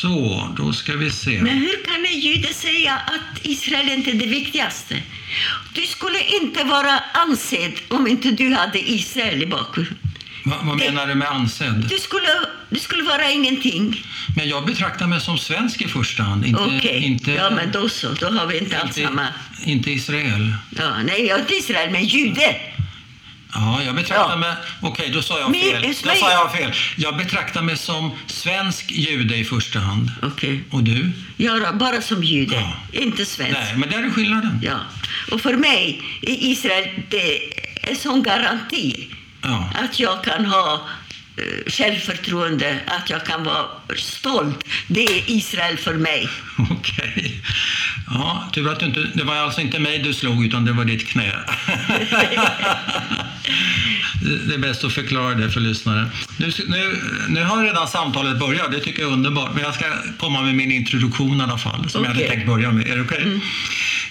Så, då ska vi se. Men hur kan en jude säga att Israel inte är det viktigaste? Du skulle inte vara ansedd om inte du hade Israel i bakhuvudet. Va, vad menar du med ansedd? Du skulle, du skulle vara ingenting. Men jag betraktar mig som svensk i första hand, inte, Okej, inte, ja men då så. Då har vi inte alls inte, samma... inte Israel. Ja, nej, jag är inte Israel, men jude. Ja, jag betraktar Ja. mig... Okej, då sa jag fel. Då sa jag fel. Jag betraktar mig som svensk jude i första hand. Okej. Och du? Är bara som jude, Ja. inte svensk. Nej, men där är skillnaden. Ja. Och för mig i Israel, det är sån garanti Ja. att jag kan ha självförtroende, att jag kan vara stolt. Det är Israel för mig. Okej. Ja, tur att du inte... Det var alltså inte mig du slog, utan det var ditt knä. Det- är bäst att förklara det för lyssnaren. Nu, nu, nu har redan samtalet börjat, det tycker jag är underbart. Men jag ska komma med min introduktion i alla fall, som jag hade tänkt börja med. Är det okej?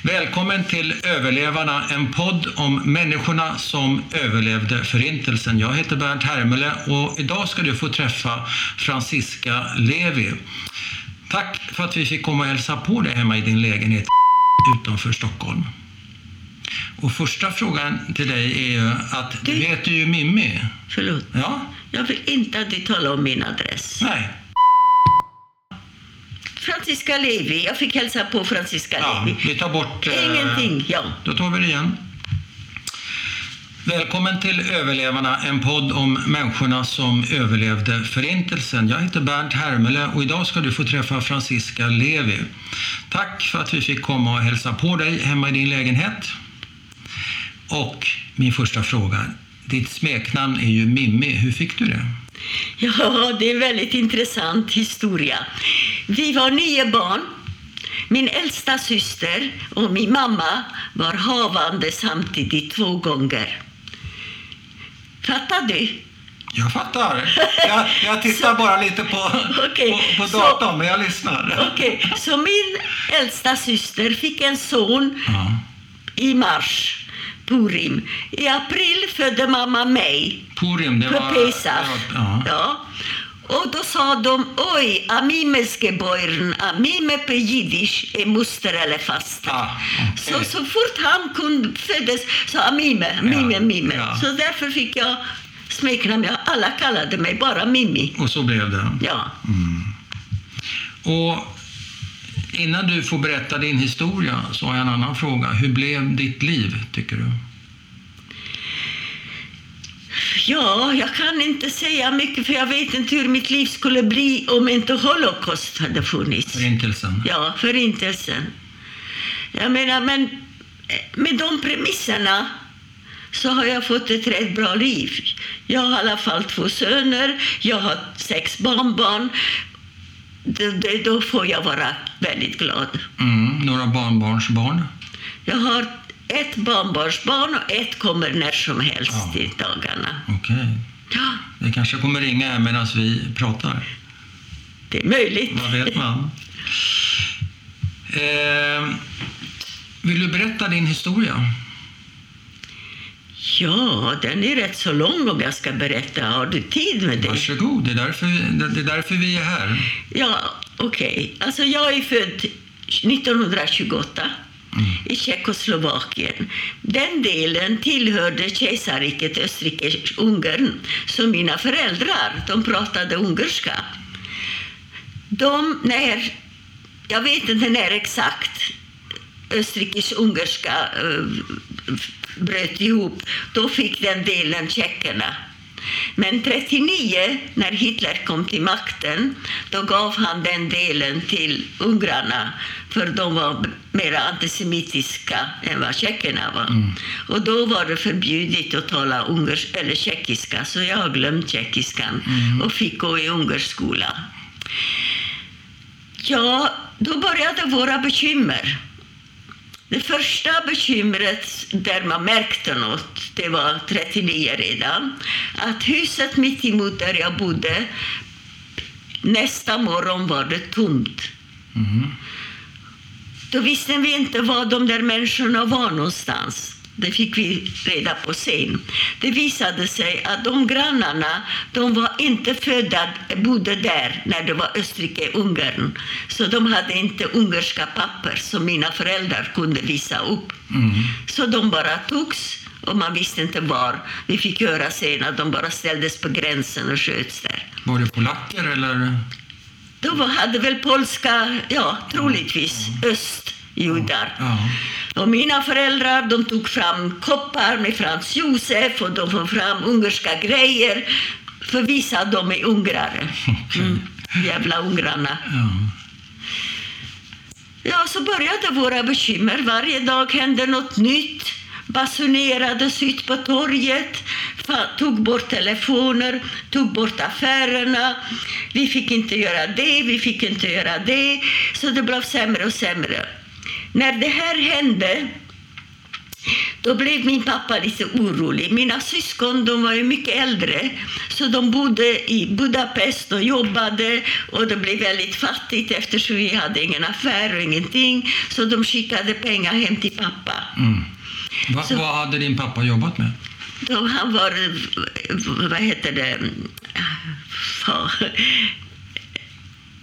Välkommen till Överlevarna, en podd om människorna som överlevde Förintelsen. Jag heter Bernt Hermele och idag ska du få träffa Franziska Levi. Tack för att vi fick komma och hälsa på dig hemma i din lägenhet utanför Stockholm. Och första frågan till dig är ju att du Du- heter ju Mimmi. Förlåt. Ja? Jag vill inte att du talar om min adress. Nej. Franziska Levi. Jag fick hälsa på Franziska Ja, Levi. vi tar bort... eh, Ingenting, ja. Då tar vi det igen. Välkommen till Överlevarna, en podd om människorna som överlevde Förintelsen. Jag heter Bernt Hermele och idag ska du få träffa Franziska Levi. Tack för att vi fick komma och hälsa på dig hemma i din lägenhet. Och min första fråga. Ditt smeknamn är ju Mimmi. Hur fick du det? Ja, det är en väldigt intressant historia. Vi var nio barn. Min äldsta syster och min mamma var havande samtidigt två gånger. Fattar du? Jag fattar. Jag, jag tittar bara lite på, Okej, på, på så- datorn, men jag lyssnar. Okej, så min äldsta syster fick en son Ja. i mars, Purim. I april födde mamma mig Purim, det på var... Pesach. Ja. Ja. Och då sa de, oj, Amimes geboren, Amime på jiddisch är moster eller faster. Ah, okej. Så, så fort han kunde föddes sa Amime, Mime, Ja, Mime. ja. Så därför fick jag smeknamn. Alla kallade mig bara Mimmi. Och så blev det. Ja. Och innan du får berätta din historia så har jag en annan fråga. Hur blev ditt liv, tycker du? Ja, jag kan inte säga mycket för jag vet inte hur mitt liv skulle bli om inte Holocaust hade funnits. Förintelsen? Ja, förintelsen. Jag menar, men eh, med de premisserna så har jag fått ett rätt bra liv. Jag har i alla fall två söner, jag har sex barnbarn. Det, det, då får jag vara väldigt glad. Mm, några barnbarnsbarn? Jag har ett barnbarnsbarn och ett kommer när som helst Ja. i dagarna. Okej. Ja, Det kanske kommer ringa här medan vi pratar. det är möjligt. Vad vet man? Eh, vill du berätta din historia? Ja, den är rätt så lång om jag ska berätta. Har du tid med det? Varsågod, det är därför, det är därför vi är här. Ja, okej. Alltså jag är född 1928 i Tjeckoslovakien. Den delen tillhörde kejsarriket Österrike-Ungern. Så mina föräldrar, de pratade ungerska. De, när, jag vet inte när exakt Österrikes-ungerska eh, bröt ihop, då fick den delen tjeckerna. Men 39, när Hitler kom till makten, då gav han den delen till ungrarna för de var mer antisemitiska än vad tjeckerna var. Och då var det förbjudet att tala ungers eller tjeckiska, så jag har glömt tjeckiskan och fick gå i ungerskola. Ja, då började våra bekymmer. Det första bekymret där man märkte något, det var 39 redan, att huset mitt emot där jag bodde, nästa morgon var det tomt. Då visste vi inte var de där människorna var någonstans. Det fick vi reda på sen. Det visade sig att de grannarna de var inte födda, bodde där när det var Österrike-Ungern. Så de hade inte ungerska papper som mina föräldrar kunde visa upp. Mm. Så de bara togs och man visste inte var. Vi fick höra sen att de bara ställdes på gränsen och sköts där. Var det polacker eller? De hade väl polska, ja troligtvis, östjudar. Ja. Och mina föräldrar de tog fram koppar med Frans Josef och de tog fram ungerska grejer för att visa att de är ungrare. Mm. Jävla ungrarna. ja. Så började våra bekymmer. Varje dag hände något nytt. Basunerades ut på torget, tog bort telefoner, tog bort affärerna. Vi fick inte göra det, vi fick inte göra det. Så det blev sämre och sämre. När det här hände då blev min pappa lite orolig. Mina syskon de var ju mycket äldre, så de bodde i Budapest och jobbade. och Det blev väldigt fattigt eftersom vi hade ingen affär och ingenting. Så de skickade pengar hem till pappa. Mm. Va, Så- Vad hade din pappa jobbat med? Då han var, vad heter det.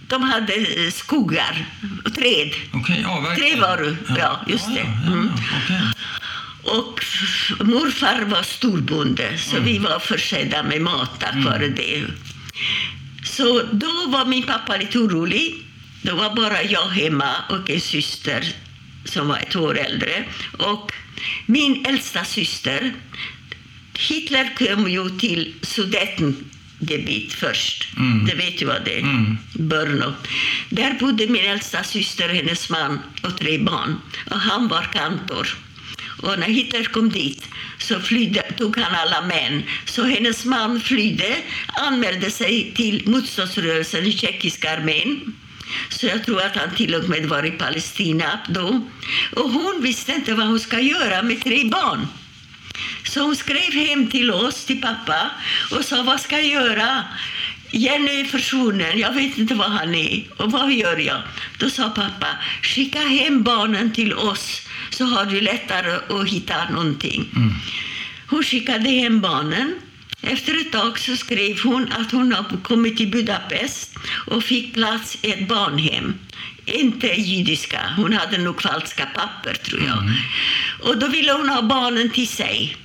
De hade skogar och träd. Okej, avverkning. Trävaror, ja, just det. Ja, ja, Mm. ja, okej. Och morfar var storbonde, så vi var försedda med mat tack vare det. Så då var min pappa lite orolig. Då var bara jag hemma och en syster som var ett år äldre. Och min äldsta syster, Hitler kom ju till Sudetengebiet först. Mm. Det vet du vad det är? Mm. Brno. Där bodde min äldsta syster, hennes man och tre barn. Och han var kantor. Och när Hitler kom dit så flydde, tog han alla män. Så hennes man flydde, anmälde sig till motståndsrörelsen i tjeckiska armén. Så jag tror att han till och med var i Palestina då. Och hon visste inte vad hon ska göra med tre barn. Så hon skrev hem till oss, till pappa, och sa vad ska jag göra? Jenny är försvunnen, jag vet inte var han är. Och vad gör jag? Då sa pappa, skicka hem barnen till oss så har du lättare att hitta någonting. Hon skickade hem barnen. Efter ett tag så skrev hon att hon har kommit till Budapest och fick plats i ett barnhem. Inte judiska, hon hade nog falska papper tror jag. Och då ville hon ha barnen till sig.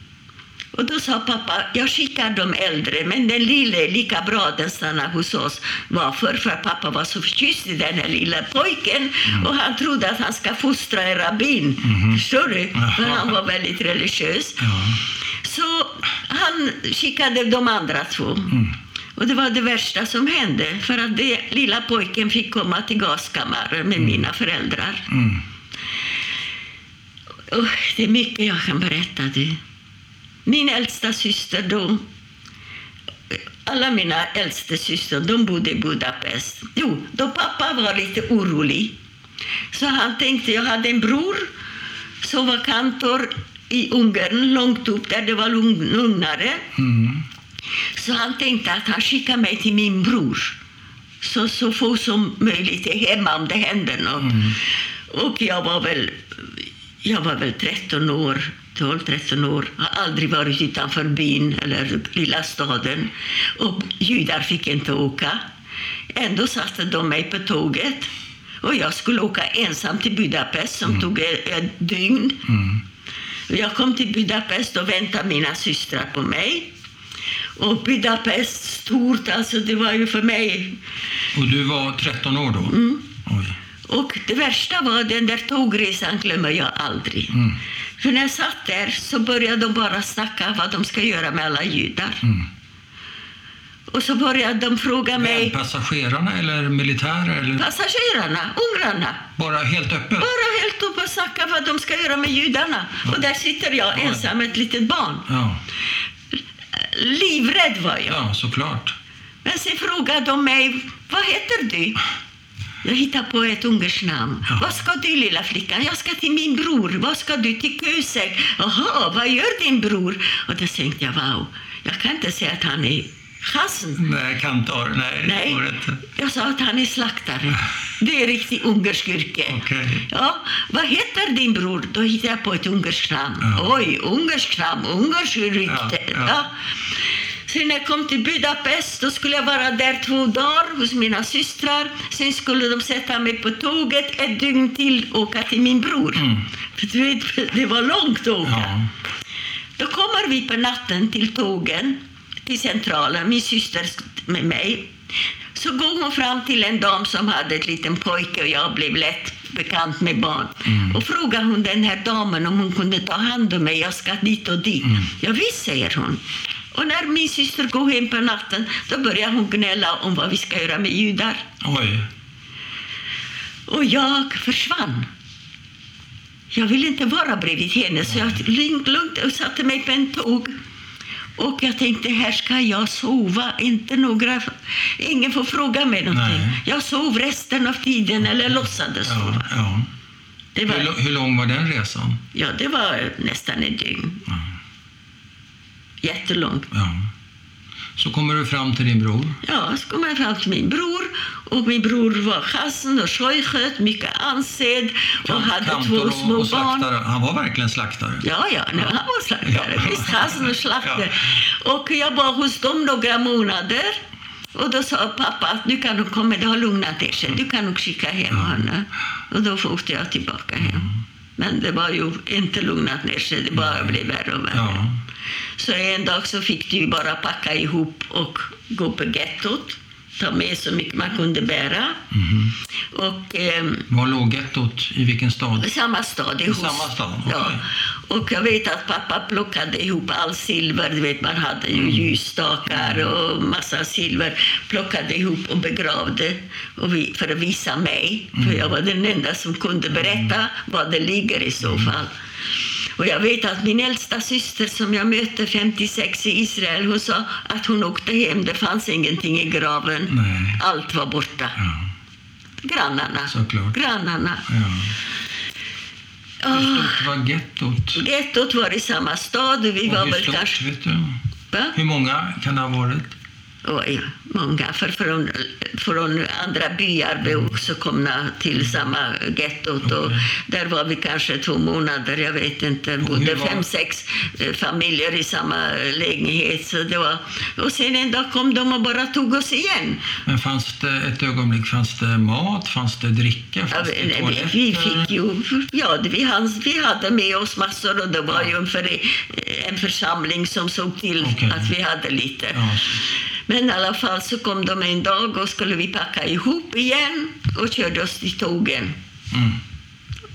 Och då sa pappa, jag skickar de äldre, men den lille lika bra den stannar hos oss. Varför? För att pappa var så förtjust i den här lilla pojken och han trodde att han ska fostra en rabbin. Förstår du? För han var väldigt religiös. Ja. Så han skickade de andra två. Och det var det värsta som hände, för att den lilla pojken fick komma till gaskammaren med mina föräldrar. Mm. Och det är mycket jag kan berätta. Du. Min äldsta syster då, alla mina äldste systrar, de bodde i Budapest. Jo, då pappa var lite orolig. Så han tänkte, jag hade en bror som var kantor i Ungern, långt upp där det var lugn- lugnare. Mm. Så han tänkte att han skickar mig till min bror. Så, så få som möjligt är hemma om det händer något. Och jag var väl, jag var väl 13 år, 12-13 år. Har aldrig varit utanför byn eller lilla staden. Och judar fick inte åka. Ändå satte de mig på tåget. Och jag skulle åka ensam till Budapest som tog ett, ett dygn. Mm. Jag kom till Budapest och väntade mina systrar på mig. Och Budapest, stort, alltså det var ju för mig... Och du var 13 år då? Mm. Och det värsta var den där tågresan glömmer jag aldrig. Mm. För när jag satt där så började de bara snacka vad de ska göra med alla judar. Mm. Och så började de fråga mig, passagerarna eller militärer? Eller passagerarna, ungrarna, bara helt öppet? bara helt upp och snacka vad de ska göra med judarna. Och där sitter jag Oj. ensam med ett litet barn. Ja, Livrädd var jag. ja såklart. Men sen frågade de mig, vad heter du? Jag hittade på ett ungerskt namn. Ja. Vad ska du lilla flickan? Jag ska till min bror. Vad ska du? Till Kösek. Jaha, vad gör din bror? Och då tänkte jag, wow, jag kan inte säga att han är chasen. Nej, kantor. Nej, Nej, jag sa att han är slaktare. Det är riktigt ungersk yrke. Okej. Ja, vad heter din bror? Då hittade jag på ett ungerskt namn. Ja. Oj, ungerskt namn, ungerskt rykte. Ja, ja. Sen när jag kom till Budapest då skulle jag vara där två dagar hos mina systrar. Sen skulle de sätta mig på tåget ett dygn till och åka till min bror. För du vet, det var långt att åka. Ja. Då kommer vi på natten till tågen, till centralen, min syster med mig. Så går hon fram till en dam som hade ett liten pojke och jag blev lätt bekant med barn. Och frågar hon den här damen om hon kunde ta hand om mig, jag ska dit och dit. Ja visst, säger hon. Och när min syster går hem på natten då börjar hon gnälla om vad vi ska göra med judar. Oj. Och jag försvann. Jag ville inte vara bredvid henne, så jag lugnt, lugnt och satte mig på en tåg. Och jag tänkte, här ska jag sova. Inte några, ingen får fråga mig någonting. Nej. Jag sov resten av tiden, eller låtsades Ja, sova. ja. Det Hur, var, lo- hur lång var den resan? ja, det var nästan ett dygn. Jättelångt. Ja. Så kommer du fram till din bror. Ja, så kom jag fram till min bror. Och min bror var chasen och scheuchet, mycket ansedd och hade två små och barn. Han var verkligen slaktare. Ja, ja, nu, han var slaktare. Ja. Visst, han och slaktare. Och jag var hos dem några månader. Och då sa pappa att nu kan du komma, det har lugnat ner sig. Du kan nog skicka hem honom. Och då åkte jag tillbaka hem. Men det var ju inte lugnat ner sig, det bara blev värre och värre. Ja. Så en dag så fick du bara packa ihop och gå på gettot. Ta med så mycket man kunde bära. Mhm. Och ehm, Var låg gettot? I vilken stad? samma stad. I hus. samma stad? Ja. Okej. Och jag vet att pappa plockade ihop all silver. Du vet, man hade ju Mm. ljusstakar och massa silver. Plockade ihop och begravde och vi, för att visa mig. Mm. För jag var den enda som kunde berätta var det ligger i så Mm. fall. Och jag vet att min äldsta syster som jag mötte 56 i Israel, hon sa att hon åkte hem. Det fanns ingenting i graven. Nej. Allt var borta. Ja. Grannarna. Såklart. Grannarna. ja. Ah. Hur stort var gettot? Gettot var i samma stad vi Och var hur väl stort, kanske... vet du? Va? Hur många kan det ha varit? Oj, många. För från, från andra byar blev också komna till samma gettot. Och där var vi kanske två månader, jag vet inte. Bodde var- fem, sex eh, familjer i samma lägenhet. Så det var, och sen en dag kom de och bara tog oss igen. Men fanns det ett ögonblick, fanns det mat, fanns det dricka, Ja, fanns det vi, toaletter? vi fick ju, ja, det- vi, hans, vi hade med oss massor och det var ju en, för, en församling som såg till Okej. att vi hade lite. Ja, Men i alla fall så kom de en dag och skulle vi packa ihop igen och körde oss till tågen. mm,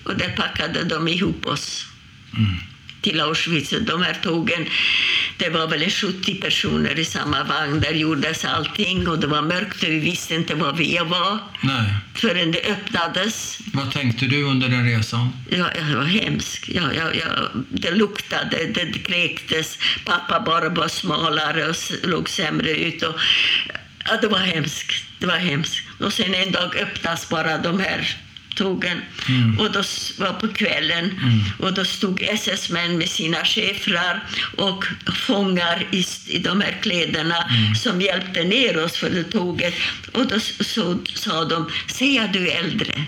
Och där packade de ihop oss mm. Till Auschwitz. De här tågen, det var väl 70 personer i samma vagn. Där gjordes allting och det var mörkt och vi visste inte var vi var Nej. förrän det öppnades. Vad tänkte du under den resan? Ja, ja, det var hemskt. Ja, ja, ja, det luktade, det kräktes. Pappa bara var smalare och låg sämre ut. Och, ja, det var hemskt. Det var hemskt. Och sen en dag öppnas bara de här tågen. Och då var på kvällen och då stod SS-män med sina schäfrar och fångar i, i de här kläderna som hjälpte ner oss för det tåget. Och då s- så, sa de, säg du är äldre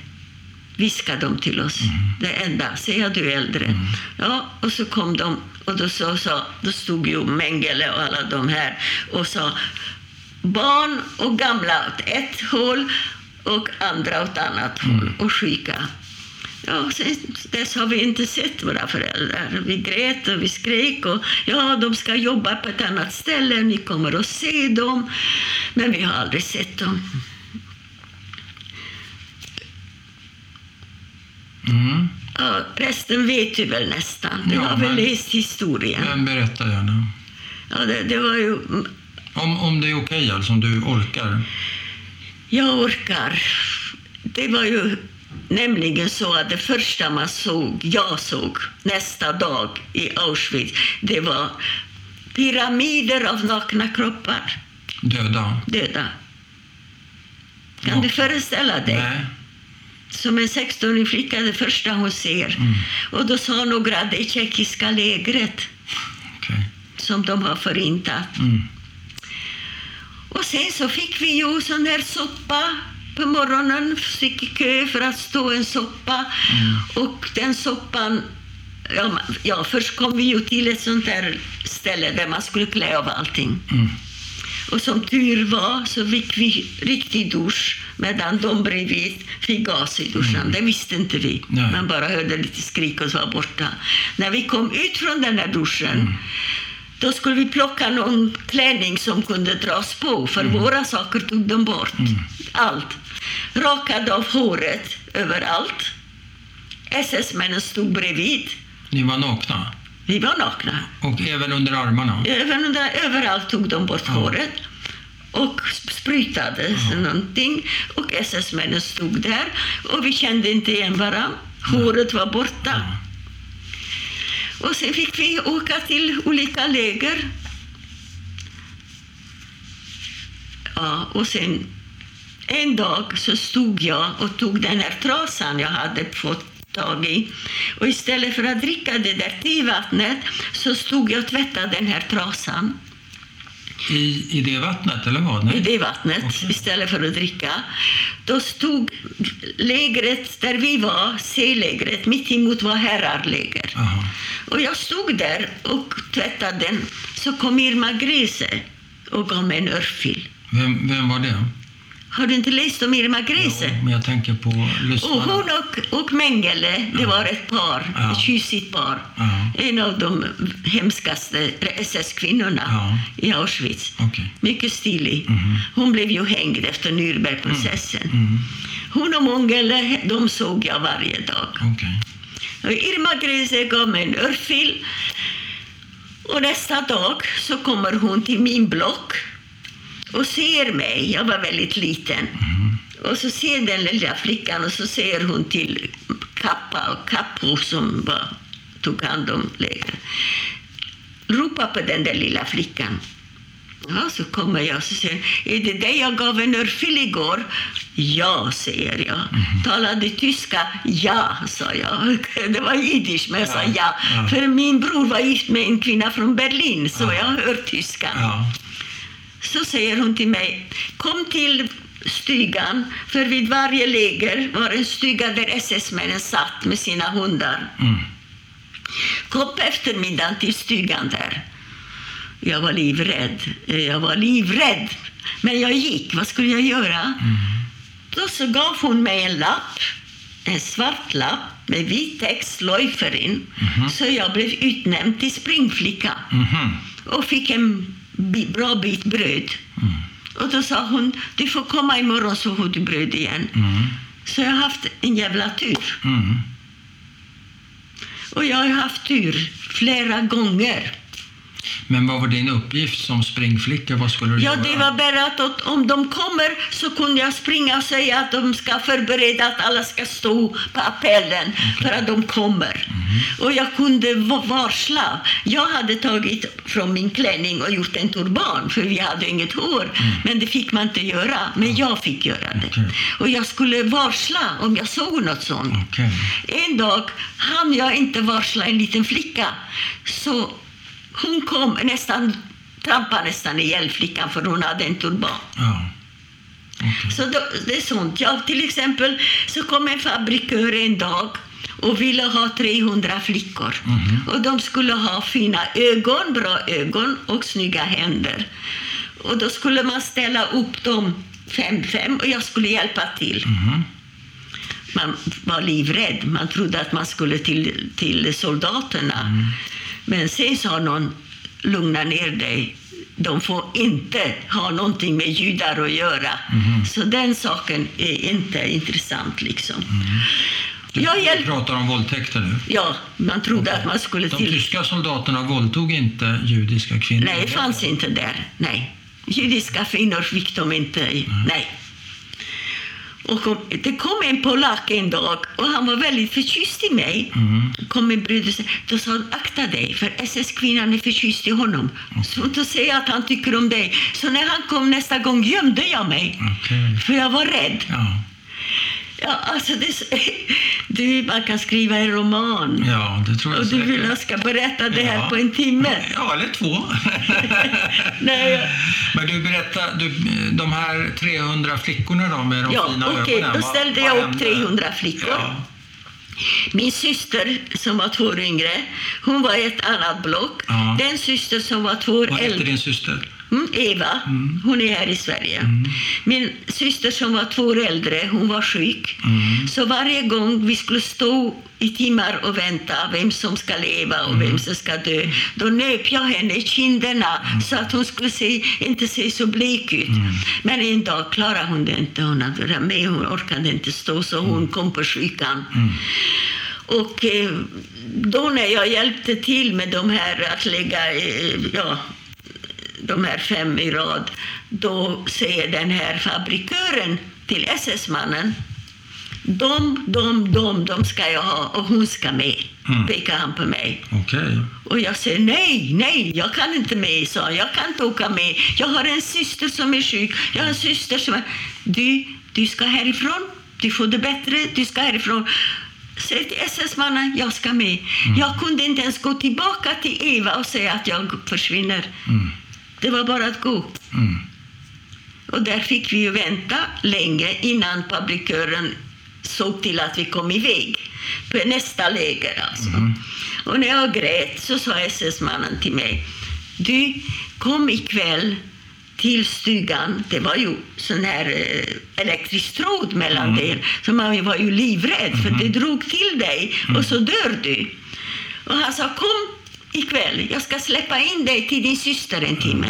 viskade de till oss. Det enda. Säg att du äldre. Ja, och så kom de och då, så, så, då stod ju Mengele och alla de här och sa barn och gamla åt ett håll och andra åt annat håll och sjuka. Ja, sen dess har vi inte sett våra föräldrar. Vi grät och vi skrek och ja, de ska jobba på ett annat ställe, ni kommer att se dem. Men vi har aldrig sett dem. Mm. Ja, resten vet du väl nästan. Du Ja, har väl läst historien. Men berätta gärna. Ja, det, det var ju... Om, om det är okej, alltså om du orkar. Jag orkar. Det var ju nämligen så att det första man såg, jag såg nästa dag i Auschwitz, det var pyramider av nakna kroppar, Döda? döda. Kan Ja. du föreställa dig? Nej. Som en 16-årig flicka, det första hon ser. Och då sa några, det tjeckiska lägret Okej. som de har förintat. Mm. Och sen så fick vi ju sån här soppa på morgonen, fick i kö för att stå en soppa. Och den soppan... Ja, ja, först kom vi ju till ett sånt där ställe där man skulle klä av allting. Mm. Och som tur var så fick vi riktig dusch medan de bredvid fick gas i duschen. Det visste inte vi. Nej. Man bara hörde lite skrik och så var borta. När vi kom ut från den här duschen då skulle vi plocka någon klänning som kunde dras på, för våra saker tog de bort. Allt. Rakade av håret överallt. SS-männen stod bredvid. Ni var nakna? Vi var nakna. Och även under armarna? Även under, överallt tog de bort Ja. håret och sp- sprutade någonting. Och SS-männen stod där och vi kände inte igen varandra. Håret var borta. Och sen fick vi åka till olika läger. Ja, och sen en dag så stod jag och tog den här trasan jag hade fått tag i. Och istället för att dricka det där tevattnet så stod jag och tvättade den här trasan i, I det vattnet, eller vad? i Nej? det vattnet Okej. istället för att dricka. Då stod lägret där vi var, C-lägret, mitt emot var herrarläger. Och jag stod där och tvättade den. Så kom Irma Grese och gav mig en örfil. Vem, vem var det? Har du inte läst om Irma Grese? Jo, men jag tänker på Och lyssnarna. hon och, och Mengele, det var ett par, Ja. ett tjusigt par. Ja. En av de hemskaste SS-kvinnorna Ja. i Auschwitz. Okej. Mycket stilig. Mhm. Hon blev ju hängd efter Nürnbergprocessen. Mm. Hon och Mengele, de såg jag varje dag. Okej. Och Irma Grese gav mig en örfil. Och nästa dag så kommer hon till min block och ser mig. Jag var väldigt liten. Och så ser den lilla flickan och så ser hon till Kappa och Kappo som var, tog hand om lägret. Ropa på den där lilla flickan. Ja, så kommer jag och så säger är det dig jag gav en örfil igår? Ja, säger jag. Talade tyska? Ja, sa jag. Det var jiddisch, men jag sa Ja, ja. ja. För min bror var gift med en kvinna från Berlin, så Ja. jag hör tyska. Ja. Så säger hon till mig, kom till stugan, för vid varje läger var en stuga där SS-männen satt med sina hundar. Mm. Kom på eftermiddagen till stugan där. Jag var livrädd. Jag var livrädd. Men jag gick. Vad skulle jag göra? Då så gav hon mig en lapp. En svart lapp med vit text, Läuferin. Så jag blev utnämnd till springflicka Mhm. och fick en bra bit bröd. Och då sa hon, du får komma imorgon så får du bröd igen. Mm. Så jag har haft en jävla tur. Mm. Och jag har haft tur flera gånger. Men vad var din uppgift som springflicka? Vad skulle du Ja, göra? det var bara att om de kommer så kunde jag springa och säga att de ska förbereda att alla ska stå på appellen för att de kommer. Och jag kunde va- varsla. Jag hade tagit från min klänning och gjort en turban för vi hade inget hår. Men det fick man inte göra. Men jag fick göra det. Okej. Och jag skulle varsla om jag såg något sånt. Okej. En dag hann jag inte varsla en liten flicka. Så hon kom nästan, trampade nästan ihjäl flickan för hon hade en turban. Ja. Okej. Så då, det är sånt. Ja, till exempel så kom en fabrikör en dag och ville ha 300 flickor. Och de skulle ha fina ögon, bra ögon och snygga händer. Och då skulle man ställa upp dem fem, fem och jag skulle hjälpa till. Man var livrädd. Man trodde att man skulle till, till soldaterna. Men sen sa någon, lugna ner dig. De får inte ha någonting med judar att göra. Så den saken är inte intressant liksom. Jag Du hjälp, pratar om våldtäkter nu. ja, man trodde att man skulle De till... tyska soldaterna våldtog inte judiska kvinnor? Nej, det fanns inte där. Nej. Judiska kvinnor fick de inte. i- Nej. Och det kom en polack en dag och han var väldigt förtjust i mig. kom en brud och sa, då sa han, akta dig för SS-kvinnan är förtjust i honom. Så inte säga att han tycker om dig. Så när han kom nästa gång gömde jag mig. Okej. För jag var rädd. Ja. Ja, alltså det, du, man kan skriva en roman. Ja, det tror jag Och du vill säkert. jag ska berätta det här Ja. på en timme? Ja, eller två. Nej, Men du berättar, du, de här 300 flickorna då med de ja, fina okej, ögonen. då vad- ställde vad jag upp hände? 300 flickor. Ja. Min syster, som var två år yngre, hon var i ett annat block. Ja. Den syster som var två år Vad hette äldre, din syster? Mm, Eva, hon är här i Sverige. Min syster som var två år äldre, hon var sjuk. Mm. Så varje gång vi skulle stå i timmar och vänta vem som ska leva och vem som ska dö, då nöp jag henne i kinderna så att hon skulle se, inte se så blek ut. Men en dag klarade hon det inte. Hon hade med, hon orkade inte stå, så hon kom på sjukan. Och eh, då när jag hjälpte till med de här att lägga, eh, ja, de här fem i rad, då säger den här fabrikören till SS-mannen de, de, de, de ska jag ha och hon ska med, Mm. pekar han på mig. Okej. Och jag säger nej, nej, jag kan inte med, sa. Jag kan inte åka med. Jag har en syster som är sjuk. Jag har en syster som är... Du, du ska härifrån. Du får det bättre. Du ska härifrån. Säg till SS-mannen, jag ska med. Jag kunde inte ens gå tillbaka till Eva och säga att jag försvinner. Mm. Det var bara att gå. Mm. Och där fick vi ju vänta länge innan publikören såg till att vi kom iväg på nästa läger. Alltså. Och när jag grät så sa SS-mannen till mig, du kom ikväll till stugan. Det var ju sån här eh, elektrisk tråd mellan det. Så man var ju livrädd för det drog till dig och så dör du. Och han sa, kom ikväll, jag ska släppa in dig till din syster en timme.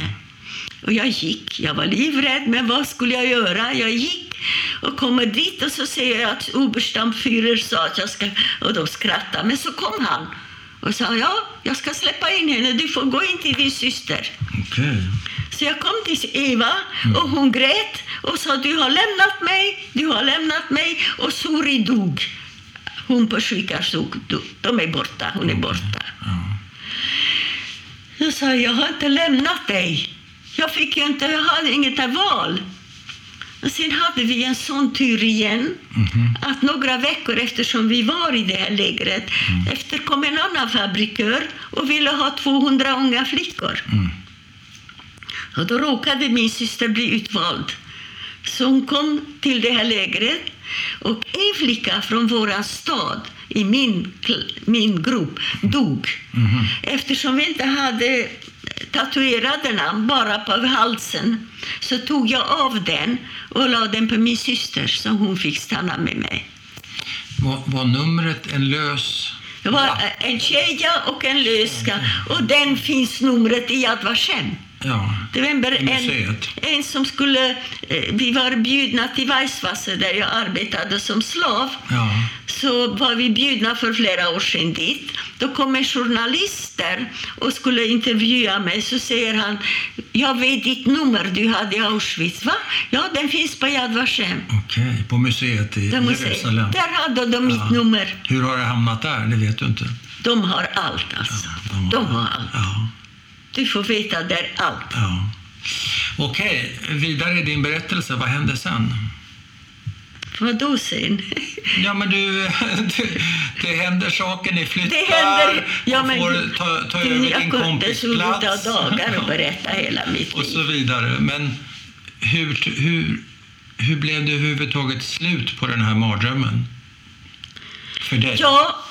Och jag gick. Jag var livrädd, men vad skulle jag göra? Jag gick och kommer dit och så ser jag att Oberstamführer sa att jag ska... Och de skrattade. Men så kom han och sa ja, jag ska släppa in henne. Du får gå in till din syster. Okej. Så jag kom till Eva och hon grät och sa du har lämnat mig, du har lämnat mig. Och Suri dog. Hon på sjukhus dog. De är borta, hon är borta. Jag sa, jag har inte lämnat dig. Jag fick ju inte, jag hade inget val. Och sen hade vi en sån tur igen, att några veckor eftersom vi var i det här lägret, efter kom en annan fabrikör och ville ha 200 unga flickor. Och då råkade min syster bli utvald. Så hon kom till det här lägret och en flicka från vår stad i min, min grupp dog. Eftersom vi inte hade tatuerade namn bara på halsen så tog jag av den och la den på min syster så hon fick stanna med mig. Var, var numret en lös... Det var en tjeja och en löska och den finns numret i Yad Vashem. Ja. Det var en, en, som skulle... Eh, vi var bjudna till Weisswasser där jag arbetade som slav. Ja. Så var vi bjudna för flera år sedan dit. Då kom en journalist där och skulle intervjua mig. Så säger han, jag vet ditt nummer du hade i Auschwitz. Va? Ja, den finns på Yad Vashem. Okej, på museet i De Jerusalem. Där hade de mitt Ja. nummer. Hur har det hamnat där? Det vet du inte. De har allt alltså. De har allt. Du får veta där allt. ja. Okej, vidare i din berättelse. Vad hände sen? Vad då sen? Ja, men du, det, det händer saker. Ni flyttar Det händer... Ja, och men, får ta, ta du, över din kompis så av plats. dagar och berätta hela mitt och så liv. vidare. Men hur, hur, hur blev det överhuvudtaget slut på den här mardrömmen? För dig? Ja,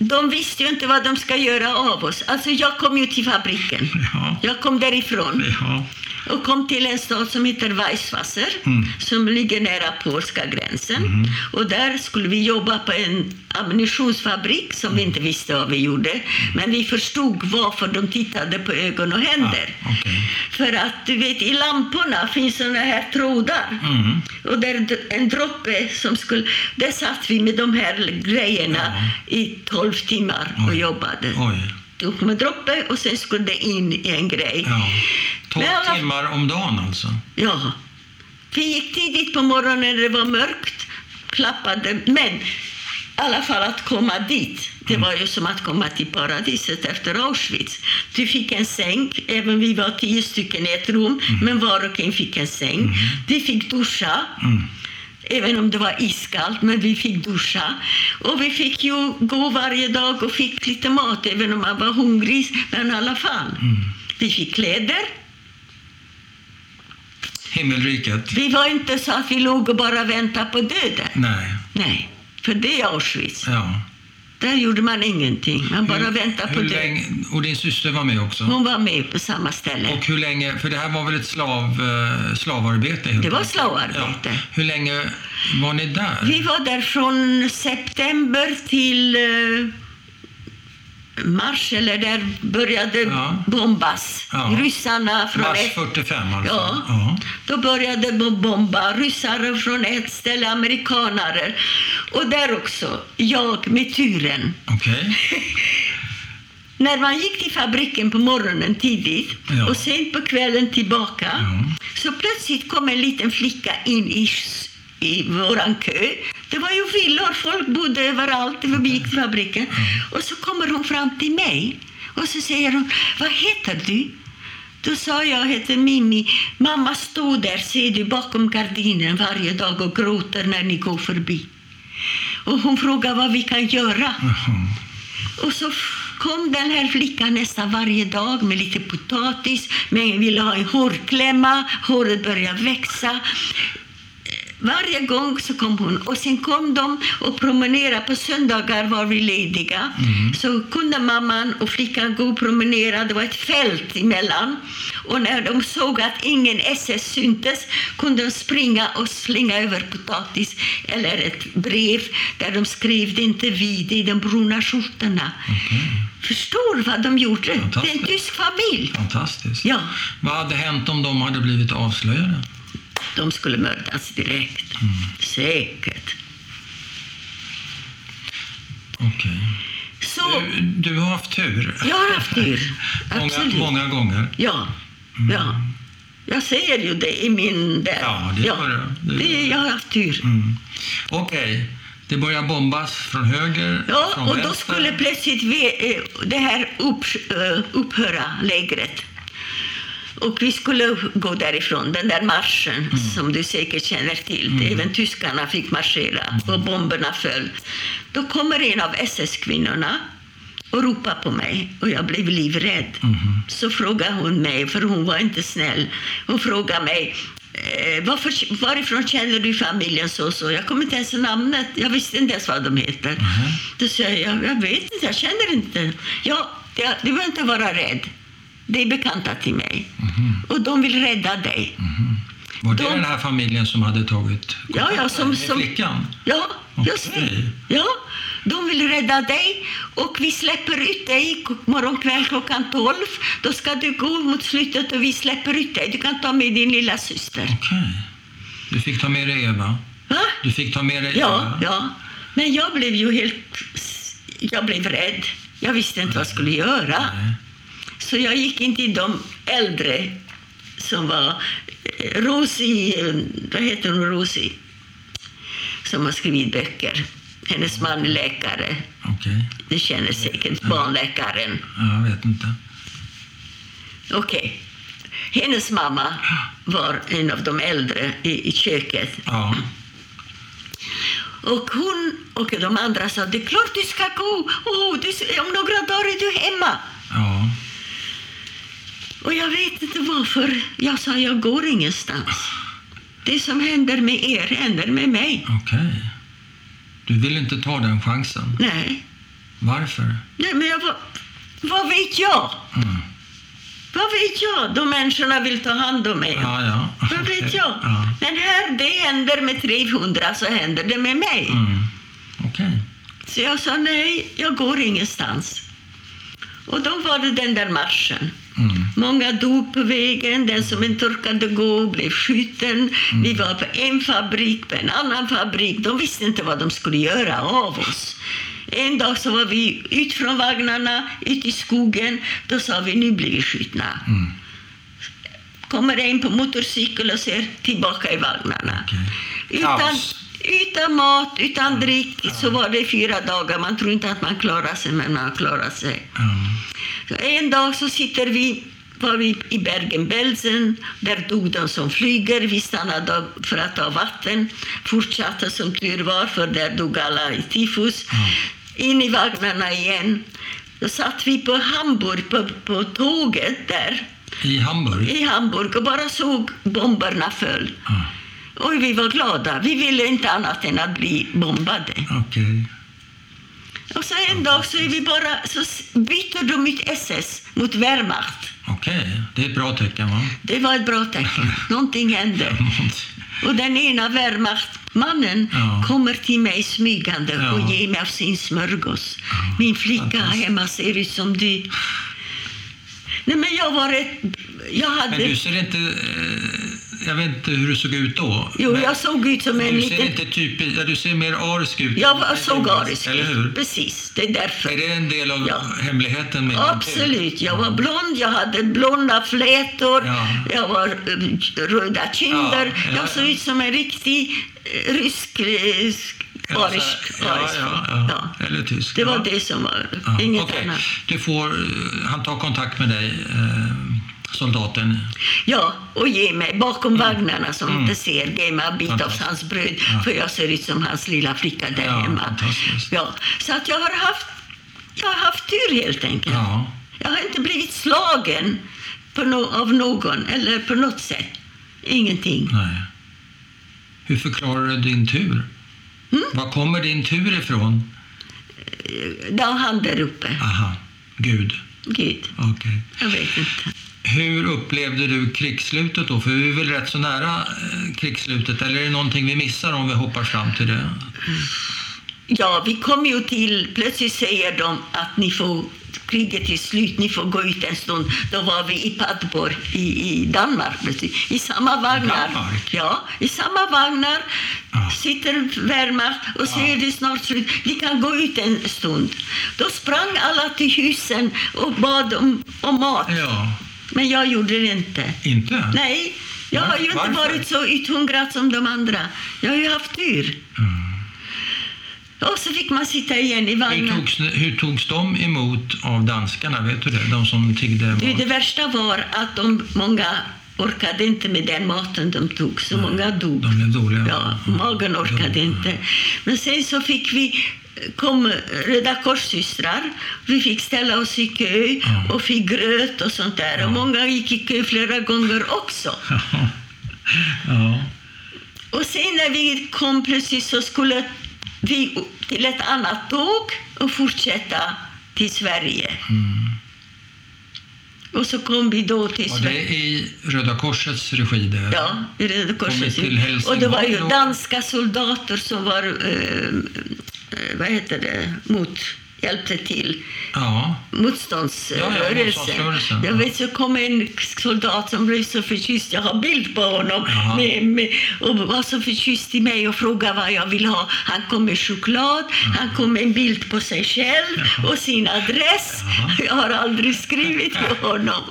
de visste ju inte vad de ska göra av oss. Alltså, jag kom ju till fabriken. Ja. Jag kom därifrån Ja. Och kom till en stad som heter Weisswasser Mm. som ligger nära polska gränsen. Och där skulle vi jobba på en ammunitionsfabrik som vi inte visste vad vi gjorde. Men vi förstod varför de tittade på ögon och händer. Ah, okej. För att du vet, i lamporna finns såna här trådar. Mm. Och där en droppe som skulle... Där satt vi med de här grejerna i 12 timmar och Oj. jobbade. Oj. Tog med droppe och sen skulle det in i en grej. Ja. 12 Men alla- timmar om dagen alltså? Ja. Vi gick tidigt på morgonen när det var mörkt, klappade, men i alla fall att komma dit, det var ju som att komma till paradiset efter Auschwitz. Du fick en säng, även vi var tio stycken i ett rum, men var och en fick en säng. Vi fick duscha. Även om det var iskallt, men vi fick duscha. Och vi fick ju gå varje dag och fick lite mat, även om man var hungrig, men i alla fall. Vi fick kläder. Himmelriket? Vi var inte så att vi låg och bara väntade på döden. Nej. Nej, för det är Auschwitz. Ja. Där gjorde man ingenting. Man bara Hur- väntade på länge, Och din syster var med också? Hon var med på samma ställe. Och hur länge, för det här var väl ett slav, eh, slavarbete? Det var slavarbete. Ja. Hur länge var ni där? Vi var där från september till eh, mars, eller där började Ja. bombas. Ja. Ryssarna från Mars ett... 45 alltså? Ja. ja. Då började de bomba. Ryssar från ett ställe, amerikanare. Och där också, jag med turen. Okej. När man gick till fabriken på morgonen tidigt Ja. och sent på kvällen tillbaka så plötsligt kom en liten flicka in i, i våran kö. Det var ju villor, folk bodde överallt till fabriken. Och så kommer hon fram till mig och så säger hon, vad heter du? Då sa jag, jag heter Mimi. Mamma stod där, ser du, bakom gardinen varje dag och gråter när ni går förbi. Och hon frågar vad vi kan göra. Jaha. Och så kom den här flickan nästan varje dag med lite potatis, men ville ha en hårklämma, håret började växa. Varje gång så kom hon. Och sen kom de och promenerade. På söndagar var vi lediga. Så kunde mamman och flickan gå och promenera. Det var ett fält emellan. Och när de såg att ingen SS syntes kunde de springa och slänga över potatis eller ett brev där de skrev det inte vi, det är de bruna skjortorna. Förstår vad de gjorde? Det är en tysk familj. Fantastiskt. Ja, Vad hade hänt om de hade blivit avslöjade? De skulle mördas direkt. Säkert. Okej. Så, Du, du har haft tur. jag har haft tur. Många, Absolut. många gånger. Ja, ja. Jag säger ju det i min... Där. Ja, det gör du. Det det, jag har haft tur. Mm. Okej. Det börjar bombas från höger, Ja, från och då vänster. skulle plötsligt vi, eh, det här upp, eh, upphöra, lägret. Och vi skulle gå därifrån, den där marschen Mm. som du säkert känner till. Även tyskarna fick marschera Mm. och bomberna föll. Då kommer en av SS-kvinnorna och ropar på mig och jag blev livrädd. Mhm. Så frågar hon mig, för hon var inte snäll, hon frågar mig eh, varför, varifrån känner du familjen så och så? Jag kommer inte ens ihåg namnet, jag visste inte ens vad de heter. Då säger jag, jag vet inte, jag känner inte. Ja, det- du behöver inte vara rädd. Det är bekanta till mig. Och de vill rädda dig. Var det de- den här familjen som hade tagit Ja, ja, som- med som- flickan? Ja, just Okej. det. Ja, de vill rädda dig och vi släpper ut dig morgonkväll klockan 12. Då ska du gå mot slutet och vi släpper ut dig. Du kan ta med din lilla syster. Okej. Du fick ta med dig Eva? Va? Du fick ta med dig Ja, Eva? ja. Men jag blev ju helt... Jag blev rädd. Jag visste inte vad jag skulle göra. Nej. Så jag gick in till de äldre som var eh, Rosie, eh, vad heter hon, Rosie? Som har skrivit böcker. Hennes man är läkare. Okej. Du känner säkert barnläkaren. Ja, jag vet inte. Okej. Hennes mamma var en av de äldre i, i köket. Ja. Och hon och de andra sa det är klart du ska gå. Oh, du, om några dagar är du hemma. Ja. Och jag vet inte varför. Jag sa jag går ingenstans. Det som händer med er händer med mig. Okej. Du vill inte ta den chansen. Nej, Varför? Nej men jag var, vad vet jag? Mm. Vad vet jag? De människorna vill ta hand om mig. Ja, ja. Vad vet jag? Ja. Men här, det händer med 300 så händer det med mig. Mm. Okej. Så jag sa nej, jag går ingenstans. Och då var det den där marschen. Mm. Många dog på vägen, den som inte orkade gå blev skjuten. Vi var på en fabrik, på en annan fabrik. De visste inte vad de skulle göra av oss. En dag så var vi ut från vagnarna, ut i skogen. Då sa vi, nu blir vi skjutna. Mm. Kommer en på motorcykel och ser tillbaka i vagnarna. Okej. Utan, Kaos. Utan mat, utan dryck, så var det fyra dagar. Man tror inte att man klarar sig, men man klarar sig. Ja. En dag så sitter vi var vi i Bergen-Belsen. Där dog de som flyger. Vi stannade för att ta vatten. Fortsatte som tur var, för där dog alla i tifus. In i vagnarna igen. Då satt vi på Hamburg, på, på tåget där I Hamburg? i Hamburg och bara såg bomberna föll. Ja. Och vi var glada. Vi ville inte annat än att bli bombade. Okej. Och så en dag så, är vi bara, så byter de ut SS mot Wehrmacht. Okej, det är ett bra tecken va? Det var ett bra tecken. Någonting hände. Och den ena Wehrmachtmannen Ja. kommer till mig smygande Ja. och ger mig av sin smörgås. Min flicka hemma ser ut som du. Nej, men jag var ett... Jag hade... Men du ser inte... Jag vet inte hur du såg ut då. jo, jag såg ut som en du ser liten... inte typiskt... Ja, du ser mer arisk ut. Jag var, såg arisk Eller hur? ut. Precis, det är därför. Är det en del av Ja. hemligheten med? Absolut. Jag var blond, jag hade blonda flätor, Ja. jag var eh, röda kinder. Ja, ja, jag såg ja. ut som en riktig eh, rysk, eh, Ja, arisk. arisk. Ja, ja, ja. Eller tysk. Det var ja. det som var, Ja, inget okej. annat. Du får... Han tar kontakt med dig, eh, soldaten. Ja, och ge mig bakom vagnarna som inte ser, ge mig en bit av Mm. Hans bröd, Ja. för jag ser ut som hans lilla flicka där Ja, hemma. Ja, så att jag har haft, jag har haft tur helt enkelt. Ja. Jag har inte blivit slagen no av någon eller på något sätt. Ingenting. Nej. Hur förklarar du din tur? Mm. Var kommer din tur ifrån? Det har han där uppe. Aha, Gud. Gud, Okej. jag vet inte. Hur upplevde du krigsslutet då? För vi är väl rätt så nära eh, krigsslutet. Eller är det någonting vi missar om vi hoppar fram till det? Ja, vi kom ju till... Plötsligt säger de att ni får kriget är slut, ni får gå ut en stund. Då var vi i Padborg i, i Danmark, plötsligt. i samma vagnar. Danmark? Ja, i samma vagnar Ja. sitter Wehrmacht och säger det är snart slut, vi kan gå ut en stund. Då sprang alla till husen och bad om, om mat. Ja, Men jag gjorde det inte. inte? Nej, jag har ju inte Varför? varit så uthungrad som de andra. Jag har ju haft tur. Mm. Och så fick man sitta igen i Hur vagnen. togs, hur togs de emot av danskarna? Vet du det? De som tiggde mat? det värsta var att de, många orkade inte med den maten de tog, så många dog. De blev dåliga? Ja, magen orkade inte. Men sen så fick vi kom Röda korssystrar. Vi fick ställa oss i kö Ja. och fick gröt och sånt där. Och många gick i kö flera gånger också. ja. Och sen när vi kom plötsligt så skulle vi till ett annat tåg och fortsätta till Sverige. Och så kom vi då till Var det Sverige. i Röda Korsets regi? Det? Ja, i Röda Korset. till Helsingborg Och det var ju danska soldater som var, eh, eh, vad heter det, mot, hjälpte till. ja. Motståndsrörelsen. Jag ja. vet så kom en soldat som blev så förtjust. Jag har bild på honom. Jaha. Med, med, och var så förtjust i mig och frågade vad jag vill ha. Han kom med choklad, han kom med en bild på sig själv och sin adress. Jag har aldrig skrivit till honom.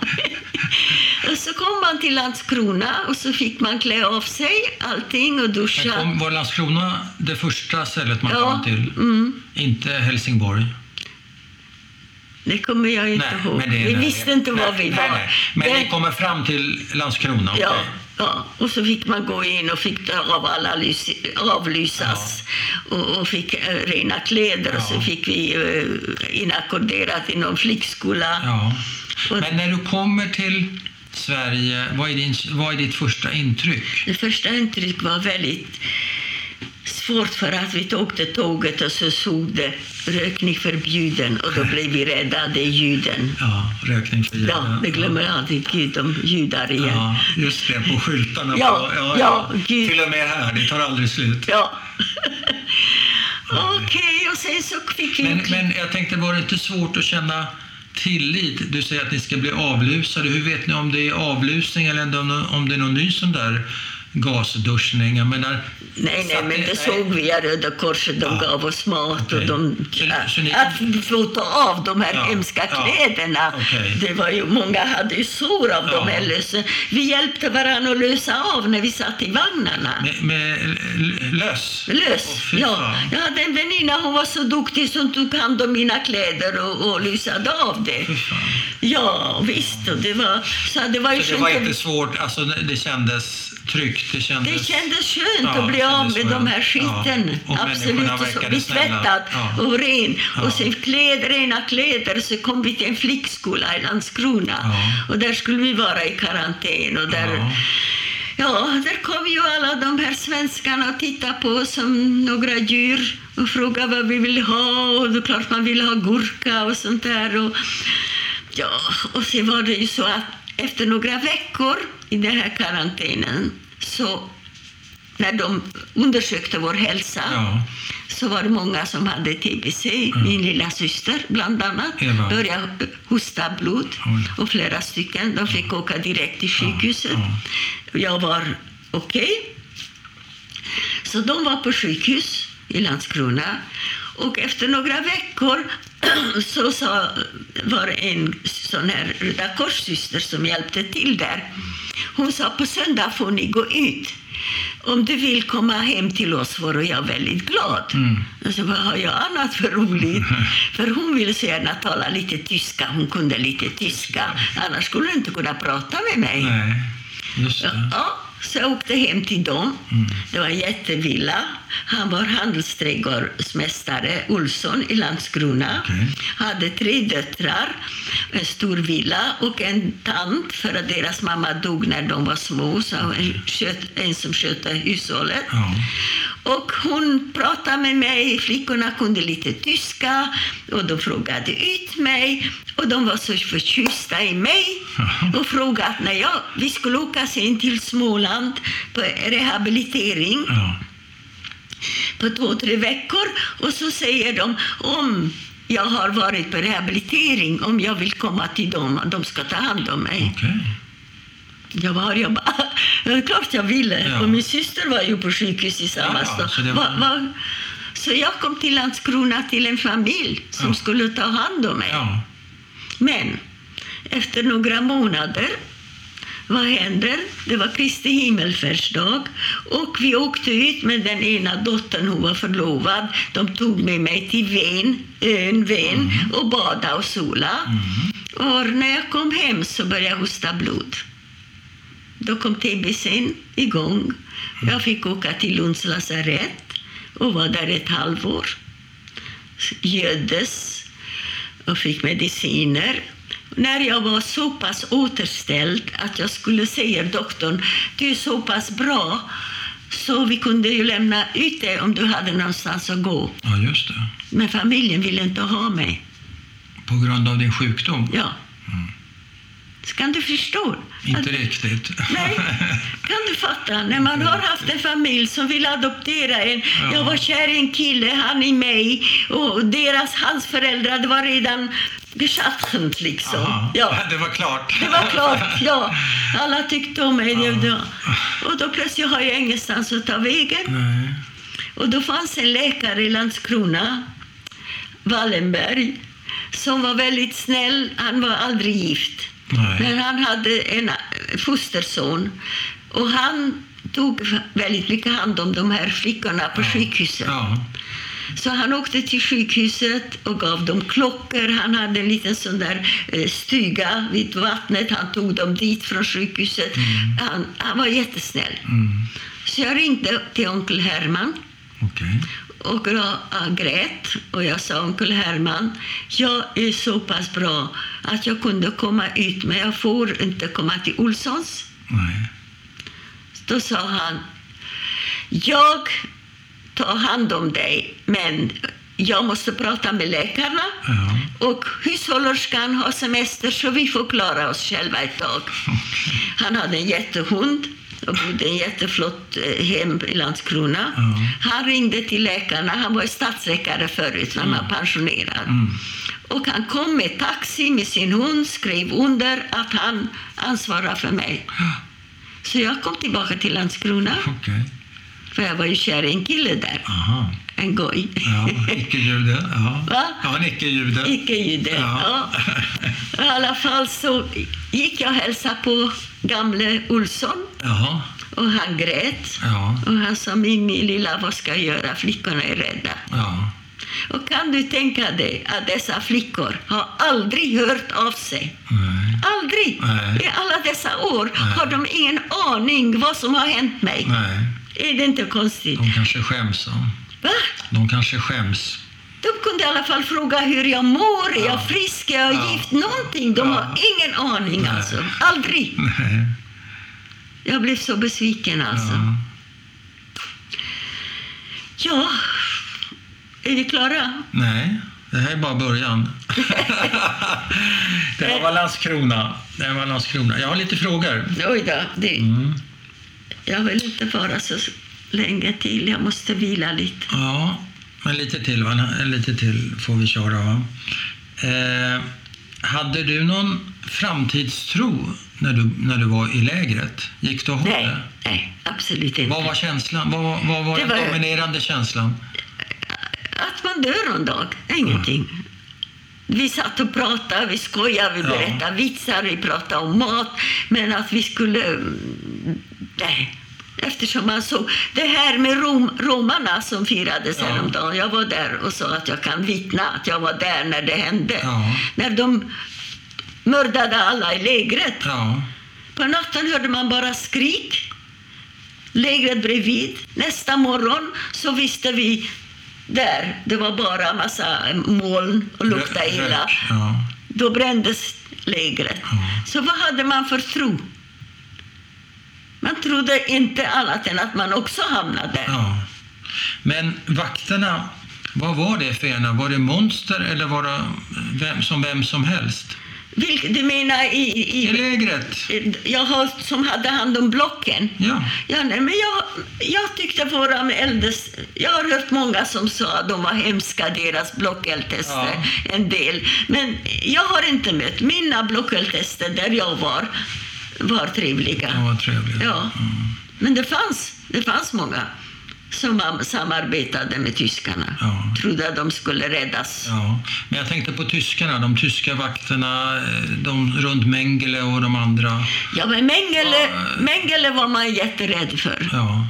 och så kom man till Landskrona och så fick man klä av sig allting och duscha. kom, var Landskrona det första stället man Ja, kom till? mm. Inte Helsingborg? Det kommer jag inte ihåg. det är Vi nära. visste inte var Nej, vi nej, var. nej. Men Den- ni kommer fram till Landskrona? Ja, ja, och så fick man gå in och fick av alla lys, avlysas och, och fick eh, rena kläder och så Ja. fick vi uh, inackorderat i någon flickskola. Ja. Och- Men när du kommer till Sverige, vad är, din, vad är ditt första intryck? Det första intrycket var väldigt svårt för att vi åkte tåget och så stod det rökning förbjuden och då blev vi rädda, det är juden. Ja, rökning för Ja, det glömmer jag aldrig Gud om judar igen. Ja, just det, på skyltarna. Ja, på, ja, gud. Till och med här, det tar aldrig slut. Ja. Okej, och sen så fick. Men, men jag tänkte, var det inte svårt att känna tillit? Du säger att ni ska bli avlusade. Hur vet ni om det är avlusning eller om, om det är någon ny sån där gasduschning. Jag menar, Nej, nej, men det såg vi att Röda Korset. De Ja. gav oss mat Okej. och de, Så- så ni- att få ta av de här Ja, hemska ja. kläderna. Okej. Det var ju, många hade ju sår av dem. Ja. Eller så. Vi hjälpte varandra att lösa av när vi satt i vagnarna. Med, med löss? Lös. Åh, fy ja. Jag hade en väninna, hon var så duktig som tog hand om mina kläder och, och lysade av det. Ja, visst. Och det var, så det var ju Så det var inte svårt, alltså det kändes tryggt, det kändes... Det kändes skönt Ja, att bli av med de skönt. här skiten. Ja, Absolut. så tvättad Ja. och ren. Ja. Och sen kläder, rena kläder. Så kom vi till en flickskola i Landskrona. Och där skulle vi vara i karantän. Och där, Ja. ja. där kom ju alla de här svenskarna och tittade på oss som några djur och frågade vad vi ville ha. Och det är klart man ville ha gurka och sånt där. Och, ja, och sen var det ju så att efter några veckor i den här karantänen så när de undersökte vår hälsa Ja. så var det många som hade TBC. Min lilla syster bland annat Eva. började hosta blod. Oj. Och flera stycken. De fick åka direkt till sjukhuset. ja. Jag var okej. Så de var på sjukhus i Landskrona. Och efter några veckor så sa, var det en sån här Röda Kors-syster som hjälpte till där. Hon sa på söndag får ni gå ut. Om du vill komma hem till oss var jag väldigt glad. Mm. Och så vad har jag annat för roligt? för hon ville så gärna tala lite tyska. Hon kunde lite tyska. Annars skulle hon inte kunna prata med mig. Nej, just det. Ja, så jag åkte hem till dem. Det var en jättevilla. Han var handelsträdgårdsmästare Olsson i Landskrona. Okej. Hade tre döttrar, en stor villa och en tant för att deras mamma dog när de var små. Så en, sköt, en som skötte hushållet. Ja. Och hon pratade med mig, flickorna kunde lite tyska och de frågade ut mig och de var så förtjusta i mig och frågade när jag, vi skulle åka sen till Småland på rehabilitering Ja. På två, tre veckor och så säger de om jag har varit på rehabilitering, om jag vill komma till dem, de ska ta hand om mig. Okej. Jag var jag bara, klart jag ville. Ja. Och min syster var ju på sjukhus i samma Ja, stad. så var- Va- va- så jag kom till Landskrona till en familj som Ja. skulle ta hand om mig. Men efter några månader, vad händer? Det var Kristi himmelfärdsdag och vi åkte ut med den ena dottern, hon var förlovad. De tog med mig till Ven, ön Ven och bada och sola. Och när jag kom hem så började jag hosta blod. Då kom TBCn igång. Jag fick åka till Lunds lasarett och var där ett halvår. Göddes och fick mediciner. När jag var så pass återställd att jag skulle säga doktorn, du är så pass bra så vi kunde ju lämna ut dig om du hade någonstans att gå. ja, just det. Men familjen ville inte ha mig. På grund av din sjukdom? Ja. Så kan du förstå? Inte att- riktigt. Nej, kan du fatta? När man har haft en familj som vill adoptera en. Ja. Jag var kär i en kille, han i mig. Och deras, hans föräldrar, det var redan geschaffent liksom. Aha. Ja. Det var klart. Det var klart, ja. Alla tyckte om mig. Ja. Ja. Och då plötsligt har jag ingenstans att ta vägen. Nej. Och då fanns en läkare i Landskrona, Wallenberg, som var väldigt snäll. Han var aldrig gift. Nej. Men han hade en fosterson och han tog väldigt mycket hand om de här flickorna på sjukhuset. Ja. Så han åkte till sjukhuset och gav dem klockor. Han hade en liten sån där eh, stuga vid vattnet. Han tog dem dit från sjukhuset. Han, han var jättesnäll. Mm. Så jag ringde till onkel Herman Okej. och äh, grät. Och jag sa, onkel Herman, jag är så pass bra att jag kunde komma ut, men jag får inte komma till Olssons. Nej. Då sa han, jag tar hand om dig, men jag måste prata med läkarna. Ja. Och hushållerskan har semester så vi får klara oss själva ett tag. Han hade en jättehund och bodde i en jätteflott eh, hem i Landskrona. Ja. Han ringde till läkarna. Han var stadsläkare förut, han var pensionerad. Mm. Och han kom med taxi med sin hund, skrev under att han ansvarar för mig. Så jag kom tillbaka till Landskrona, Okej. För jag var ju kär i en kille där, Aha. en goj. Ja, icke-jude. Ja. Va? ja, en icke-jude. Icke-jude. Ja. Ja. I alla fall så gick jag och hälsade på gamle Olsson Jaha. och han grät. Ja. Och han sa, Mimmi lilla, vad ska jag göra? Flickorna är rädda. Ja. Och kan du tänka dig att dessa flickor har aldrig hört av sig? Nej. Aldrig! Nej. I alla dessa år Nej. har de ingen aning vad som har hänt mig. Nej. Är det inte konstigt? De kanske skäms. Ja. Va? De kanske skäms. De kunde i alla fall fråga hur jag mår, är Ja. jag frisk, är jag Ja. gift, någonting. De Ja. har ingen aning Nej. alltså. Aldrig. Nej. Jag blev så besviken alltså. Ja. Ja, är vi klara? Nej, det här är bara början. det här var Landskrona. Det här var Landskrona. Jag har lite frågor. Oj då, det, Mm. Jag vill inte vara så länge till. Jag måste vila lite. Ja, men lite till, va? lite till får vi köra. Va? Eh, hade du någon framtidstro när du, när du var i lägret? Gick du att ha Nej, det? nej, absolut inte. Vad var känslan? Vad, vad var Det den var- dominerande känslan? Att man dör en dag, ingenting. Vi satt och pratade, vi skojade, vi Ja. berättade vitsar, vi pratade om mat. Men att vi skulle... mm, Nej. Eftersom man såg... Det här med rom, romarna som firades Ja. häromdagen. Jag var där och sa att jag kan vittna att jag var där när det hände. Ja. När de mördade alla i lägret. Ja, På natten hörde man bara skrik. Lägret bredvid. Nästa morgon så visste vi där, det var bara massa moln och luktade Rö- illa. Då brändes lägret. Så vad hade man för tro? Man trodde inte annat än att man också hamnade. Ja. Men vakterna, vad var det för ena? Var det monster eller var det vem, som vem som helst? Vilk, du menar i, I i, lägret? jag har, som hade hand om blocken? Ja. Ja, nej, men jag, jag tyckte våra äldres... Jag har hört många som sa att de var hemska, deras blockeldtester, Ja. en del. Men jag har inte mött mina blockeldtester där jag var, var trevliga. Ja, vad trevligt. Ja. Men det fanns, det fanns många som am- samarbetade med tyskarna. Ja. Trodde att de skulle räddas. Ja, men jag tänkte på tyskarna, de tyska vakterna, eh, de runt Mengele och de andra. Ja, men Mengele, Ja. Mengele var man jätterädd för. Ja.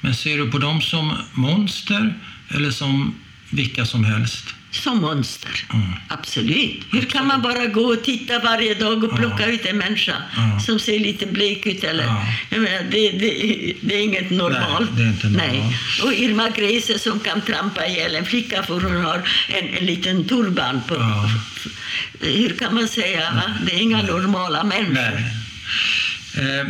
Men ser du på dem som monster eller som vilka som helst? Som monster. Mm. Absolut. Hur kan man bara gå och titta varje dag och plocka ut en människa Ja. som ser lite blek ut? Eller? Menar, det, det, det är inget normalt. Nej, är inte normalt. Nej. Och Irma Grese som kan trampa ihjäl en flicka för hon har en, en liten turban på. Hur kan man säga? Va? Det är inga normala människor. Eh,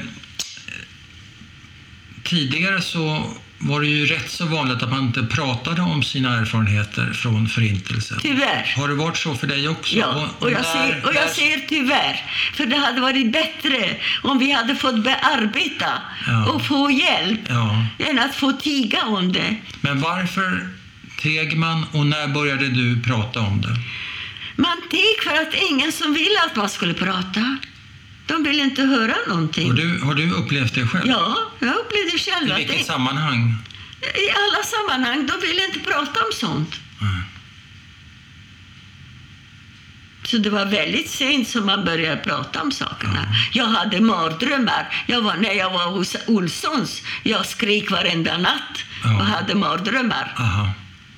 tidigare så var det ju rätt så vanligt att man inte pratade om sina erfarenheter från Förintelsen. Tyvärr. Har det varit så för dig också? Ja, och jag, ser, och jag ser tyvärr. För det hade varit bättre om vi hade fått bearbeta Ja. och få hjälp Ja. än att få tiga om det. Men varför teg man och när började du prata om det? Man teg för att ingen som ville att man skulle prata. De ville inte höra någonting. Har du, har du upplevt det själv? Ja, jag upplevde själv I vilket det, sammanhang? i alla sammanhang, de ville inte prata om sånt. Mm. Så det var väldigt sent som man började prata om sakerna. Jag hade mardrömmar. Jag var, när jag var hos Olssons, jag skrek varenda natt och hade mardrömmar. Aha.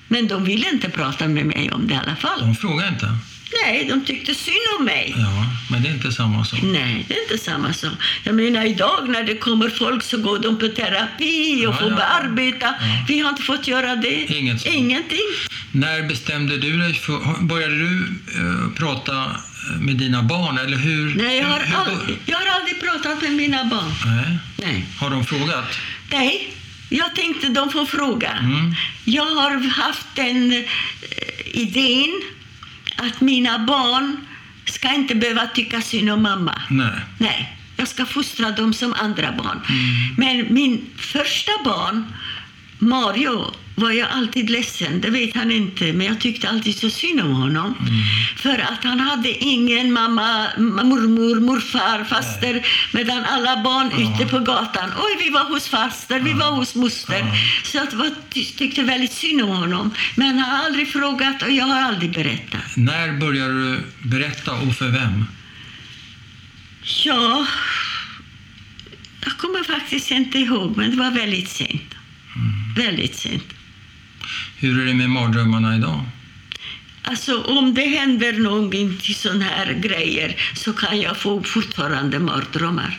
Men de ville inte prata med mig om det i alla fall. De frågar inte? Nej, de tyckte synd om mig. Ja, men det är inte samma sak. Nej, det är inte samma sak. Jag menar idag när det kommer folk så går de på terapi och Ja, får ja. bearbeta. Ja. Vi har inte fått göra det. Inget sånt. Ingenting. När bestämde du dig för... Började du eh, prata med dina barn, eller hur? Nej, jag har, hur, hur, aldrig, jag har aldrig pratat med mina barn. Nej. Nej. Har de frågat? Nej, jag tänkte de får fråga. Mm. Jag har haft den eh, idén att mina barn ska inte behöva tycka synd om mamma. Nej. Nej, jag ska fostra dem som andra barn. Mm. Men min första barn, Mario, var jag alltid ledsen. Det vet han inte, men jag tyckte alltid så synd om honom. För att han hade ingen mamma, mormor, morfar, faster, medan alla barn ute på gatan, oj, vi var hos faster, vi var hos moster. Så jag tyckte väldigt synd om honom. Men han har aldrig frågat och jag har aldrig berättat. När började du berätta och för vem? Ja, jag kommer faktiskt inte ihåg, men det var väldigt sent. Väldigt sent. Hur är det med mardrömmarna idag? Alltså om det händer någonting till sådana här grejer så kan jag få fortfarande mardrömmar.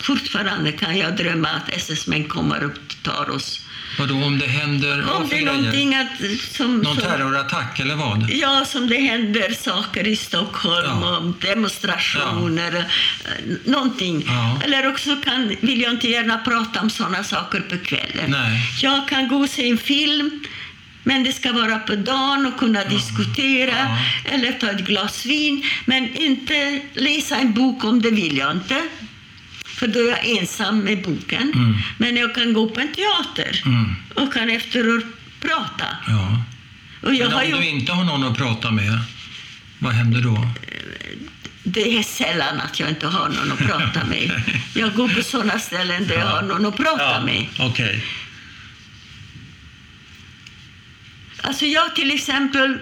Fortfarande kan jag drömma att SS-män kommer och tar oss. Vadå, om det händer... Om det är någonting att... Som, Någon som, terrorattack eller vad? Ja, som det händer saker i Stockholm, Ja. och demonstrationer, eh, någonting. Ja. Eller också kan, vill jag inte gärna prata om sådana saker på kvällen. Nej. Jag kan gå och se en film, men det ska vara på dagen och kunna diskutera Ja. eller ta ett glas vin. Men inte läsa en bok om det vill jag inte. För då är jag ensam med boken. Mm. Men jag kan gå på en teater Mm. och kan efteråt prata. Ja. Och jag Men har om ju... du inte har någon att prata med, vad händer då? Det är sällan att jag inte har någon att prata med. Jag går på sådana ställen där jag har någon att prata med. Okej. Alltså jag till exempel,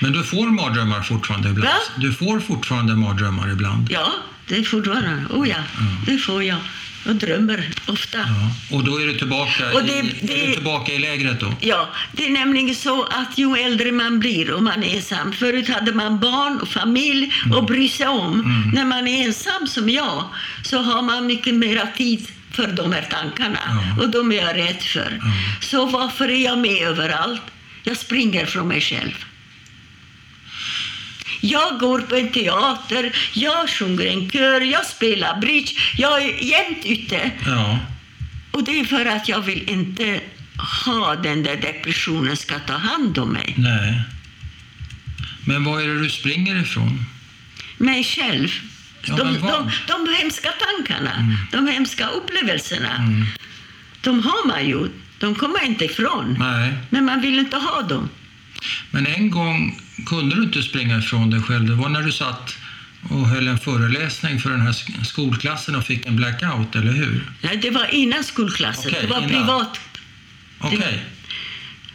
Men du får mardrömmar fortfarande ibland? Va? Du får fortfarande mardrömmar ibland? ja, det är fortfarande, oh ja, det får jag. Jag drömmer ofta. Ja. Och då är du tillbaka, Och det- i, det- är du tillbaka i lägret då? Ja, det är nämligen så att ju äldre man blir och man är ensam. Förut hade man barn och familj att bry sig om. När man är ensam som jag så har man mycket mera tid för de här tankarna. Ja. Och de är jag rädd för. Så varför är jag med överallt? Jag springer från mig själv. Jag går på en teater, jag sjunger en kör, jag spelar bridge. Jag är jämt ute. Ja. Och det är för att jag vill inte ha den där depressionen ska ta hand om mig. Nej. Men vad är det du springer ifrån? Mig själv. Ja, de, de, de hemska tankarna, de hemska upplevelserna, de har man ju. De kommer inte ifrån. Nej. Men man vill inte ha dem. Men en gång kunde du inte springa ifrån dig själv. Det var när du satt och höll en föreläsning för den här sk- skolklassen och fick en blackout, eller hur? Nej, det var innan skolklassen. Okej, det var innan. privat. Okej.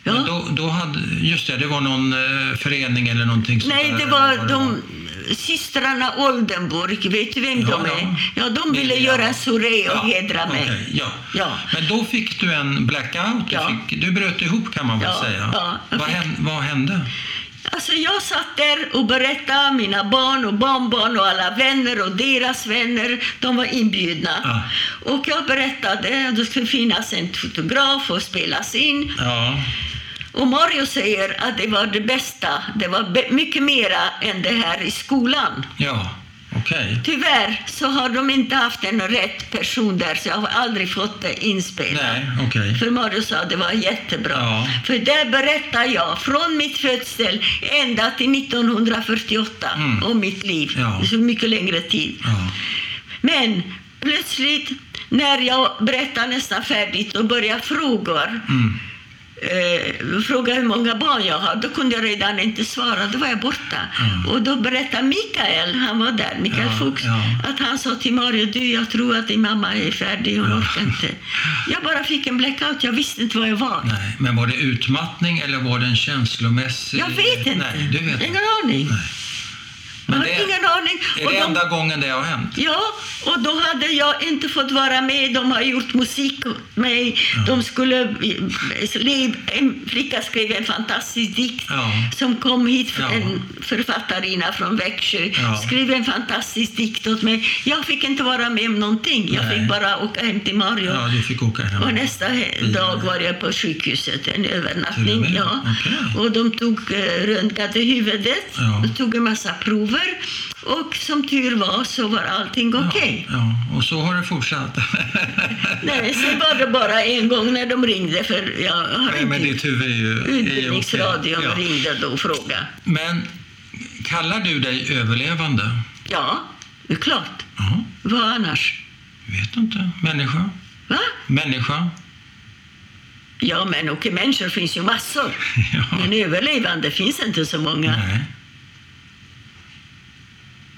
Ja. Men då, då hade, just det, det var någon eh, förening eller någonting Nej, det var vad de systrarna Oldenburg. Vet du vem Ja, de är? ja. Ja, de ville Miriam. göra soaré och Ja, hedra mig. okej, ja. Ja. Men då fick du en blackout. Du, Ja. fick, du bröt ihop kan man väl Ja, säga. ja, jag vad, hände, vad hände? Alltså jag satt där och berättade, mina barn och barnbarn och alla vänner och deras vänner, de var inbjudna. Ja. Och jag berättade att det skulle finnas en fotograf och spelas in. Ja, Och Mario säger att det var det bästa, det var mycket mera än det här i skolan. ja okej. Tyvärr så har de inte haft en rätt person där, så jag har aldrig fått det inspelat. Nej, okej. För Mario sa att det var jättebra. Ja. För där berättar jag från mitt födsel ända till 1948 Mm. om mitt liv. Ja. Så mycket längre tid. Ja. Men plötsligt när jag berättar nästan färdigt och börjar frågor Mm. Eh, fråga hur många barn jag har, då kunde jag redan inte svara. Då var jag borta. Och då berättade Mikael, han var där, Mikael Ja, Fuchs, ja. att han sa till Mario, du jag tror att din mamma är färdig, hon Ja. orkar inte. Jag bara fick en blackout, jag visste inte vad jag var. Nej, men var det utmattning eller var det en känslomässig... Jag vet inte. Nej, du vet ingen aning. Men jag har det- ingen aning. Är Och det de- enda gången det har hänt? Ja, och då hade jag inte fått vara med. De har gjort musik åt mig. De skulle... En flicka skrev en fantastisk dikt Ja. som kom hit, Ja. en författarinna från Växjö. Ja. Skrev en fantastisk dikt åt mig. Jag fick inte vara med om någonting. Jag Nej. fick bara åka hem till Mario. Ja, du fick åka hem. Och nästa dag var jag på sjukhuset, en övernattning. med? Ja. Okej. Och de tog eh, röntgade huvudet, Ja. och tog en massa prover. Och som tur var så var allting okej. Ja, och så har det fortsatt. Nej, sen var det bara en gång när de ringde, för jag har Nej, men ditt huvud är ju... Utbildningsradion Ja. ringde då och frågade. Men kallar du dig överlevande? Ja, det är klart. Ja, Vad annars? vet inte. Människa? Va? Människa? Ja, men och människor finns ju massor. Ja. Men överlevande finns inte så många. Nej,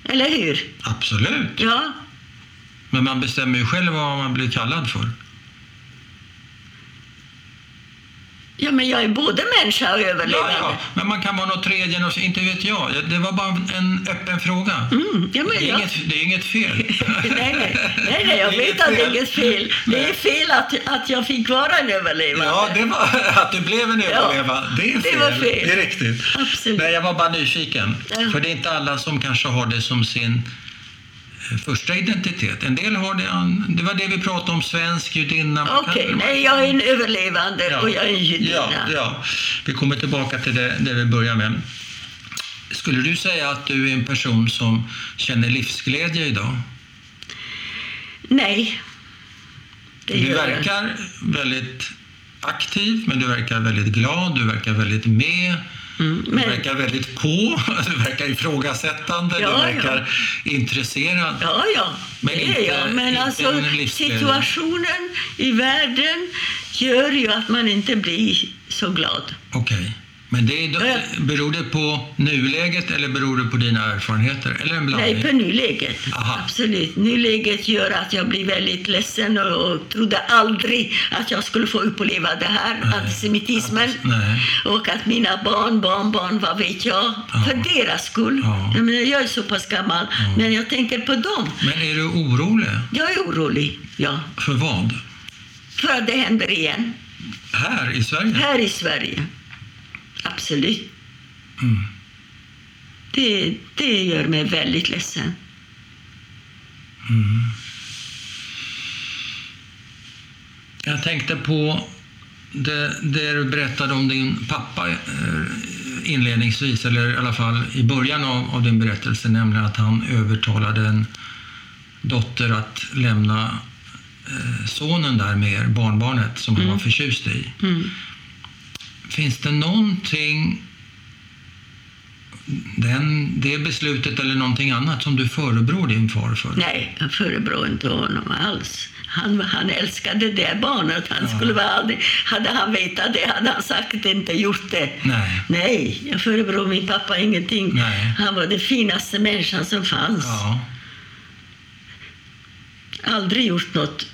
Eller hur? absolut. Ja, Men man bestämmer ju själv vad man blir kallad för. Ja men jag är både människa och Ja, överlevande. ja. Men man kan vara något tredje, något, inte vet jag. Det var bara en öppen fråga. Mm, ja, det, är jag- inget, det är inget fel. nej, nej, nej, nej, jag Det vet att det är inget fel. Det är fel att, att jag fick vara en överlevande. Ja, det var att du blev en överlevare. Det är det fel. var fel. Det är riktigt. Absolut. Nej, jag var bara nyfiken. Ja. För det är inte alla som kanske har det som sin första identitet. En del har det. Det var det vi pratade om, svensk judinna. Okej, nej, jag är en överlevande Ja. och jag är en judinna. Ja, ja. Vi kommer tillbaka till det, det vi börjar med. Skulle du säga att du är en person som känner livsglädje idag? Nej. Det Du verkar väldigt aktiv, men du verkar väldigt glad, du verkar väldigt med. Mm, Du men, verkar väldigt på, du verkar ifrågasättande, Ja, du ja. verkar intresserad. ja, ja, Men det inte- är jag. Men alltså, situationen i världen gör ju att man inte blir så glad. Okej. Men det är, Ja. beror det på nuläget eller beror det på dina erfarenheter? Eller en blandning? Nej, på nuläget. Aha. Absolut. Nuläget gör att jag blir väldigt ledsen och, och trodde aldrig att jag skulle få uppleva det här, Nej. antisemitismen. Nej. Och att mina barn, barnbarn, vad vet jag, Ja. för deras skull. Ja. Jag, menar, jag är så pass gammal, men jag tänker på dem. Men är du orolig? Jag är orolig, ja. För vad? För att det händer igen. Här i Sverige? Här i Sverige. Absolut. Mm. Det, det gör mig väldigt ledsen. Jag tänkte på det, det du berättade om din pappa eh, inledningsvis, eller i alla fall i början av, av din berättelse, nämligen att han övertalade en dotter att lämna eh, sonen där med er, barnbarnet, som han var förtjust i. Mm. Finns det någonting, den, det beslutet eller någonting annat som du förebrår din far för? Nej, jag förebrår inte honom alls. Han, han älskade det barnet. Han Ja. skulle vara aldrig, hade han vetat det hade han säkert inte gjort det. Nej. Nej, jag förebrår min pappa ingenting. Nej. Han var den finaste människan som fanns. Ja, Aldrig gjort något.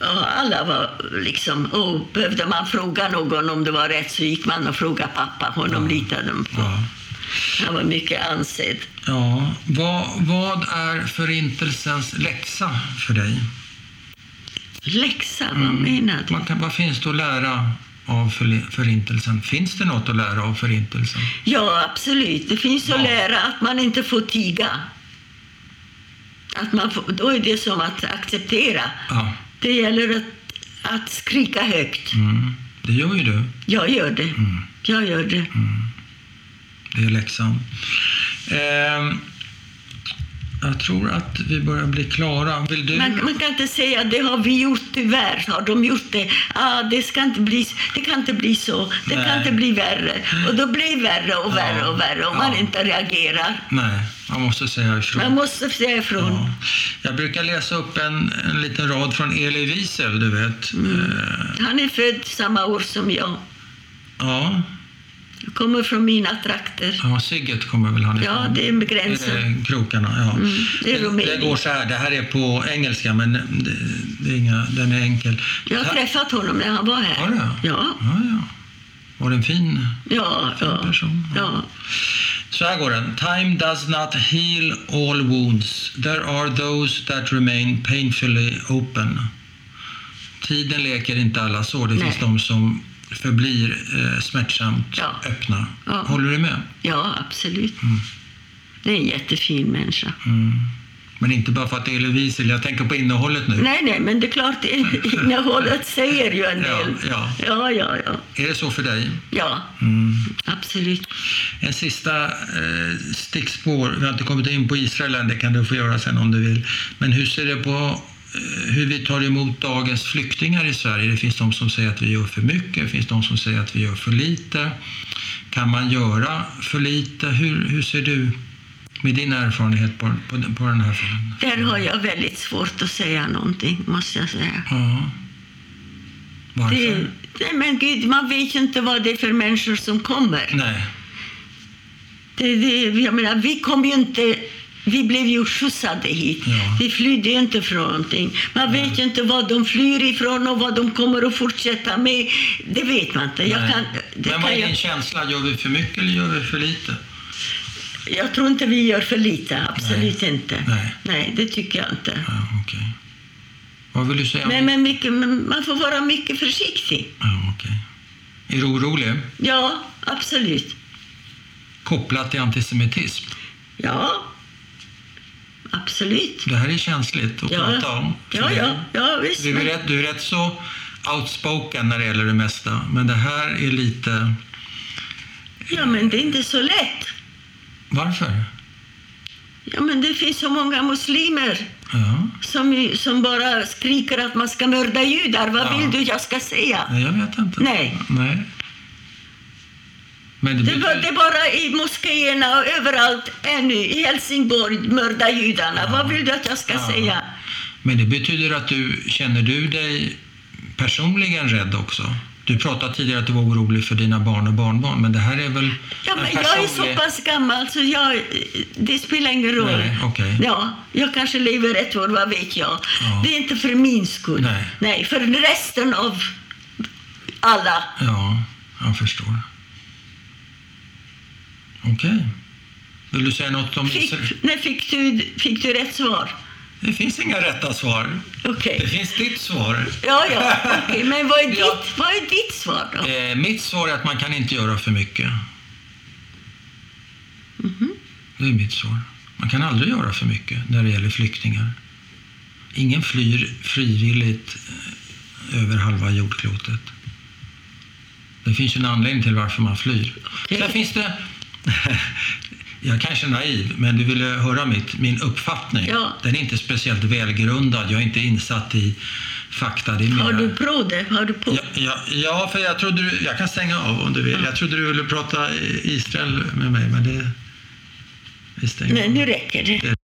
Alla var liksom... Och behövde man fråga någon om det var rätt så gick man och frågade pappa. Honom Ja. litade de på. ja. Han var mycket ansedd. Ja, vad, vad är Förintelsens läxa för dig? Läxa, vad menar du? Man kan, vad finns det att lära av för, Förintelsen? Finns det något att lära av Förintelsen? Ja, absolut. Det finns att Ja. lära att man inte får tiga. Att man får, då är det som att acceptera. Ja, Det gäller att, att skrika högt. mm. det gör ju du. Jag gör det. Mm. Jag gör det. Det är läxan. Ehm, jag tror att vi börjar bli klara. Vill du? Man, man kan inte säga det har vi gjort tyvärr. Har de gjort det? Ah, det, ska inte bli, det kan inte bli så. Det Nej. kan inte bli värre. Och då blir det värre och värre Ja. och värre om Ja. man inte reagerar. Nej, man måste säga ifrån. Man måste säga ifrån. Ja. Jag brukar läsa upp en, en liten rad från Elie Wiesel, du vet. Mm. Han är född samma år som jag. ja, Jag kommer från mina trakter. ja, Sigget kommer väl han ifrån? Ja, det är med gränsen. Krokarna, ja. Mm, det är Rumänien. det går så här, det här är på engelska, men det, det är inga, den är enkel. Jag har Ta- träffat honom när han var här. Har du? Ja, Ja, ja. Var det en fin? ja, ja. person, ja. ja. Så här går den. Time does not heal all wounds. There are those that remain painfully open. Tiden leker inte alla sår. Det Nej. finns de som förblir eh, smärtsamt Ja. öppna. Ja. Håller du med? ja absolut. Det är en jättefin människa. Mm. Men inte bara för att det är Elie Wiesel. Jag tänker på innehållet nu. Nej, nej, men det är klart, innehållet säger ju en Ja, del. ja. ja, ja. ja. Är det så för dig? ja Mm. absolut. En sista eh, stickspår. Vi har inte kommit in på Israel än, det kan du få göra sen om du vill. Men hur ser det på eh, hur vi tar emot dagens flyktingar i Sverige? Det finns de som säger att vi gör för mycket, det finns de som säger att vi gör för lite. Kan man göra för lite? Hur, hur ser du med din erfarenhet på, på, på den här frågan? Där har jag väldigt svårt att säga någonting, måste jag säga. Ja. Varför? Det, nej men gud, man vet ju inte vad det är för människor som kommer. Nej. Det, det, jag menar, vi kom ju inte... Vi blev ju skjutsade hit. Ja. Vi flydde ju inte från någonting. Man vet ju inte vad de flyr ifrån och vad de kommer att fortsätta med. Det vet man inte. Jag, Nej. kan, Men vad är din jag, känsla? Gör vi för mycket eller gör vi för lite? Jag tror inte vi gör för lite. Absolut inte. Nej. Nej, det tycker jag inte. Ja, okej. Vad vill du säga? Nej, men mycket, men man får vara mycket försiktig. Ja, okej. Är du orolig? Ja, absolut. Kopplat till antisemitism? Ja, absolut. Det här är känsligt att Ja, prata om. ja, det- ja, ja visst. Du är, men- rätt, du är rätt så outspoken när det gäller det mesta, men det här är lite... Ja, men det är inte så lätt. Varför? Ja, men det finns så många muslimer Ja, som, som bara skriker att man ska mörda judar. Vad Ja. vill du jag ska säga? nej, jag vet inte. Nej. Nej. Men det Det, var, det bara i moskéerna och överallt ännu. I Helsingborg mörda judarna. Vad vill du att jag ska Ja. säga? Men det betyder att du, känner du dig personligen rädd också? Du pratade tidigare att du var orolig för dina barn och barnbarn, men det här är väl Ja, en men jag är så personlig- pass gammal så jag, det spelar ingen roll. Nej, okej. Ja, jag kanske lever ett år, vad vet jag. Ja. Det är inte för min skull. Nej. för resten av alla. Ja, jag förstår. Okej. Vill du säga något om Fick, när fick du, fick du rätt svar? Det finns inga rätta svar. Okej. Det finns ditt svar. Ja, ja, okej. Men vad är, ditt, Ja. vad är ditt svar då? Eh, mitt svar är att man kan inte göra för mycket. Mhm. Det är mitt svar. Man kan aldrig göra för mycket när det gäller flyktingar. Ingen flyr frivilligt eh, över halva jordklotet. Det finns ju en anledning till varför man flyr. Okej. Sen finns det... Jag kanske är naiv, men du ville höra mitt, min uppfattning. Ja. Den är inte speciellt välgrundad. Jag är inte insatt i fakta. Är Har mera- du det? Har du på? Ja, ja, ja, för jag trodde du, jag kan stänga av om du vill. Jag trodde du ville prata Israel med mig, men det... Vi stänger Nej, av. nu räcker det.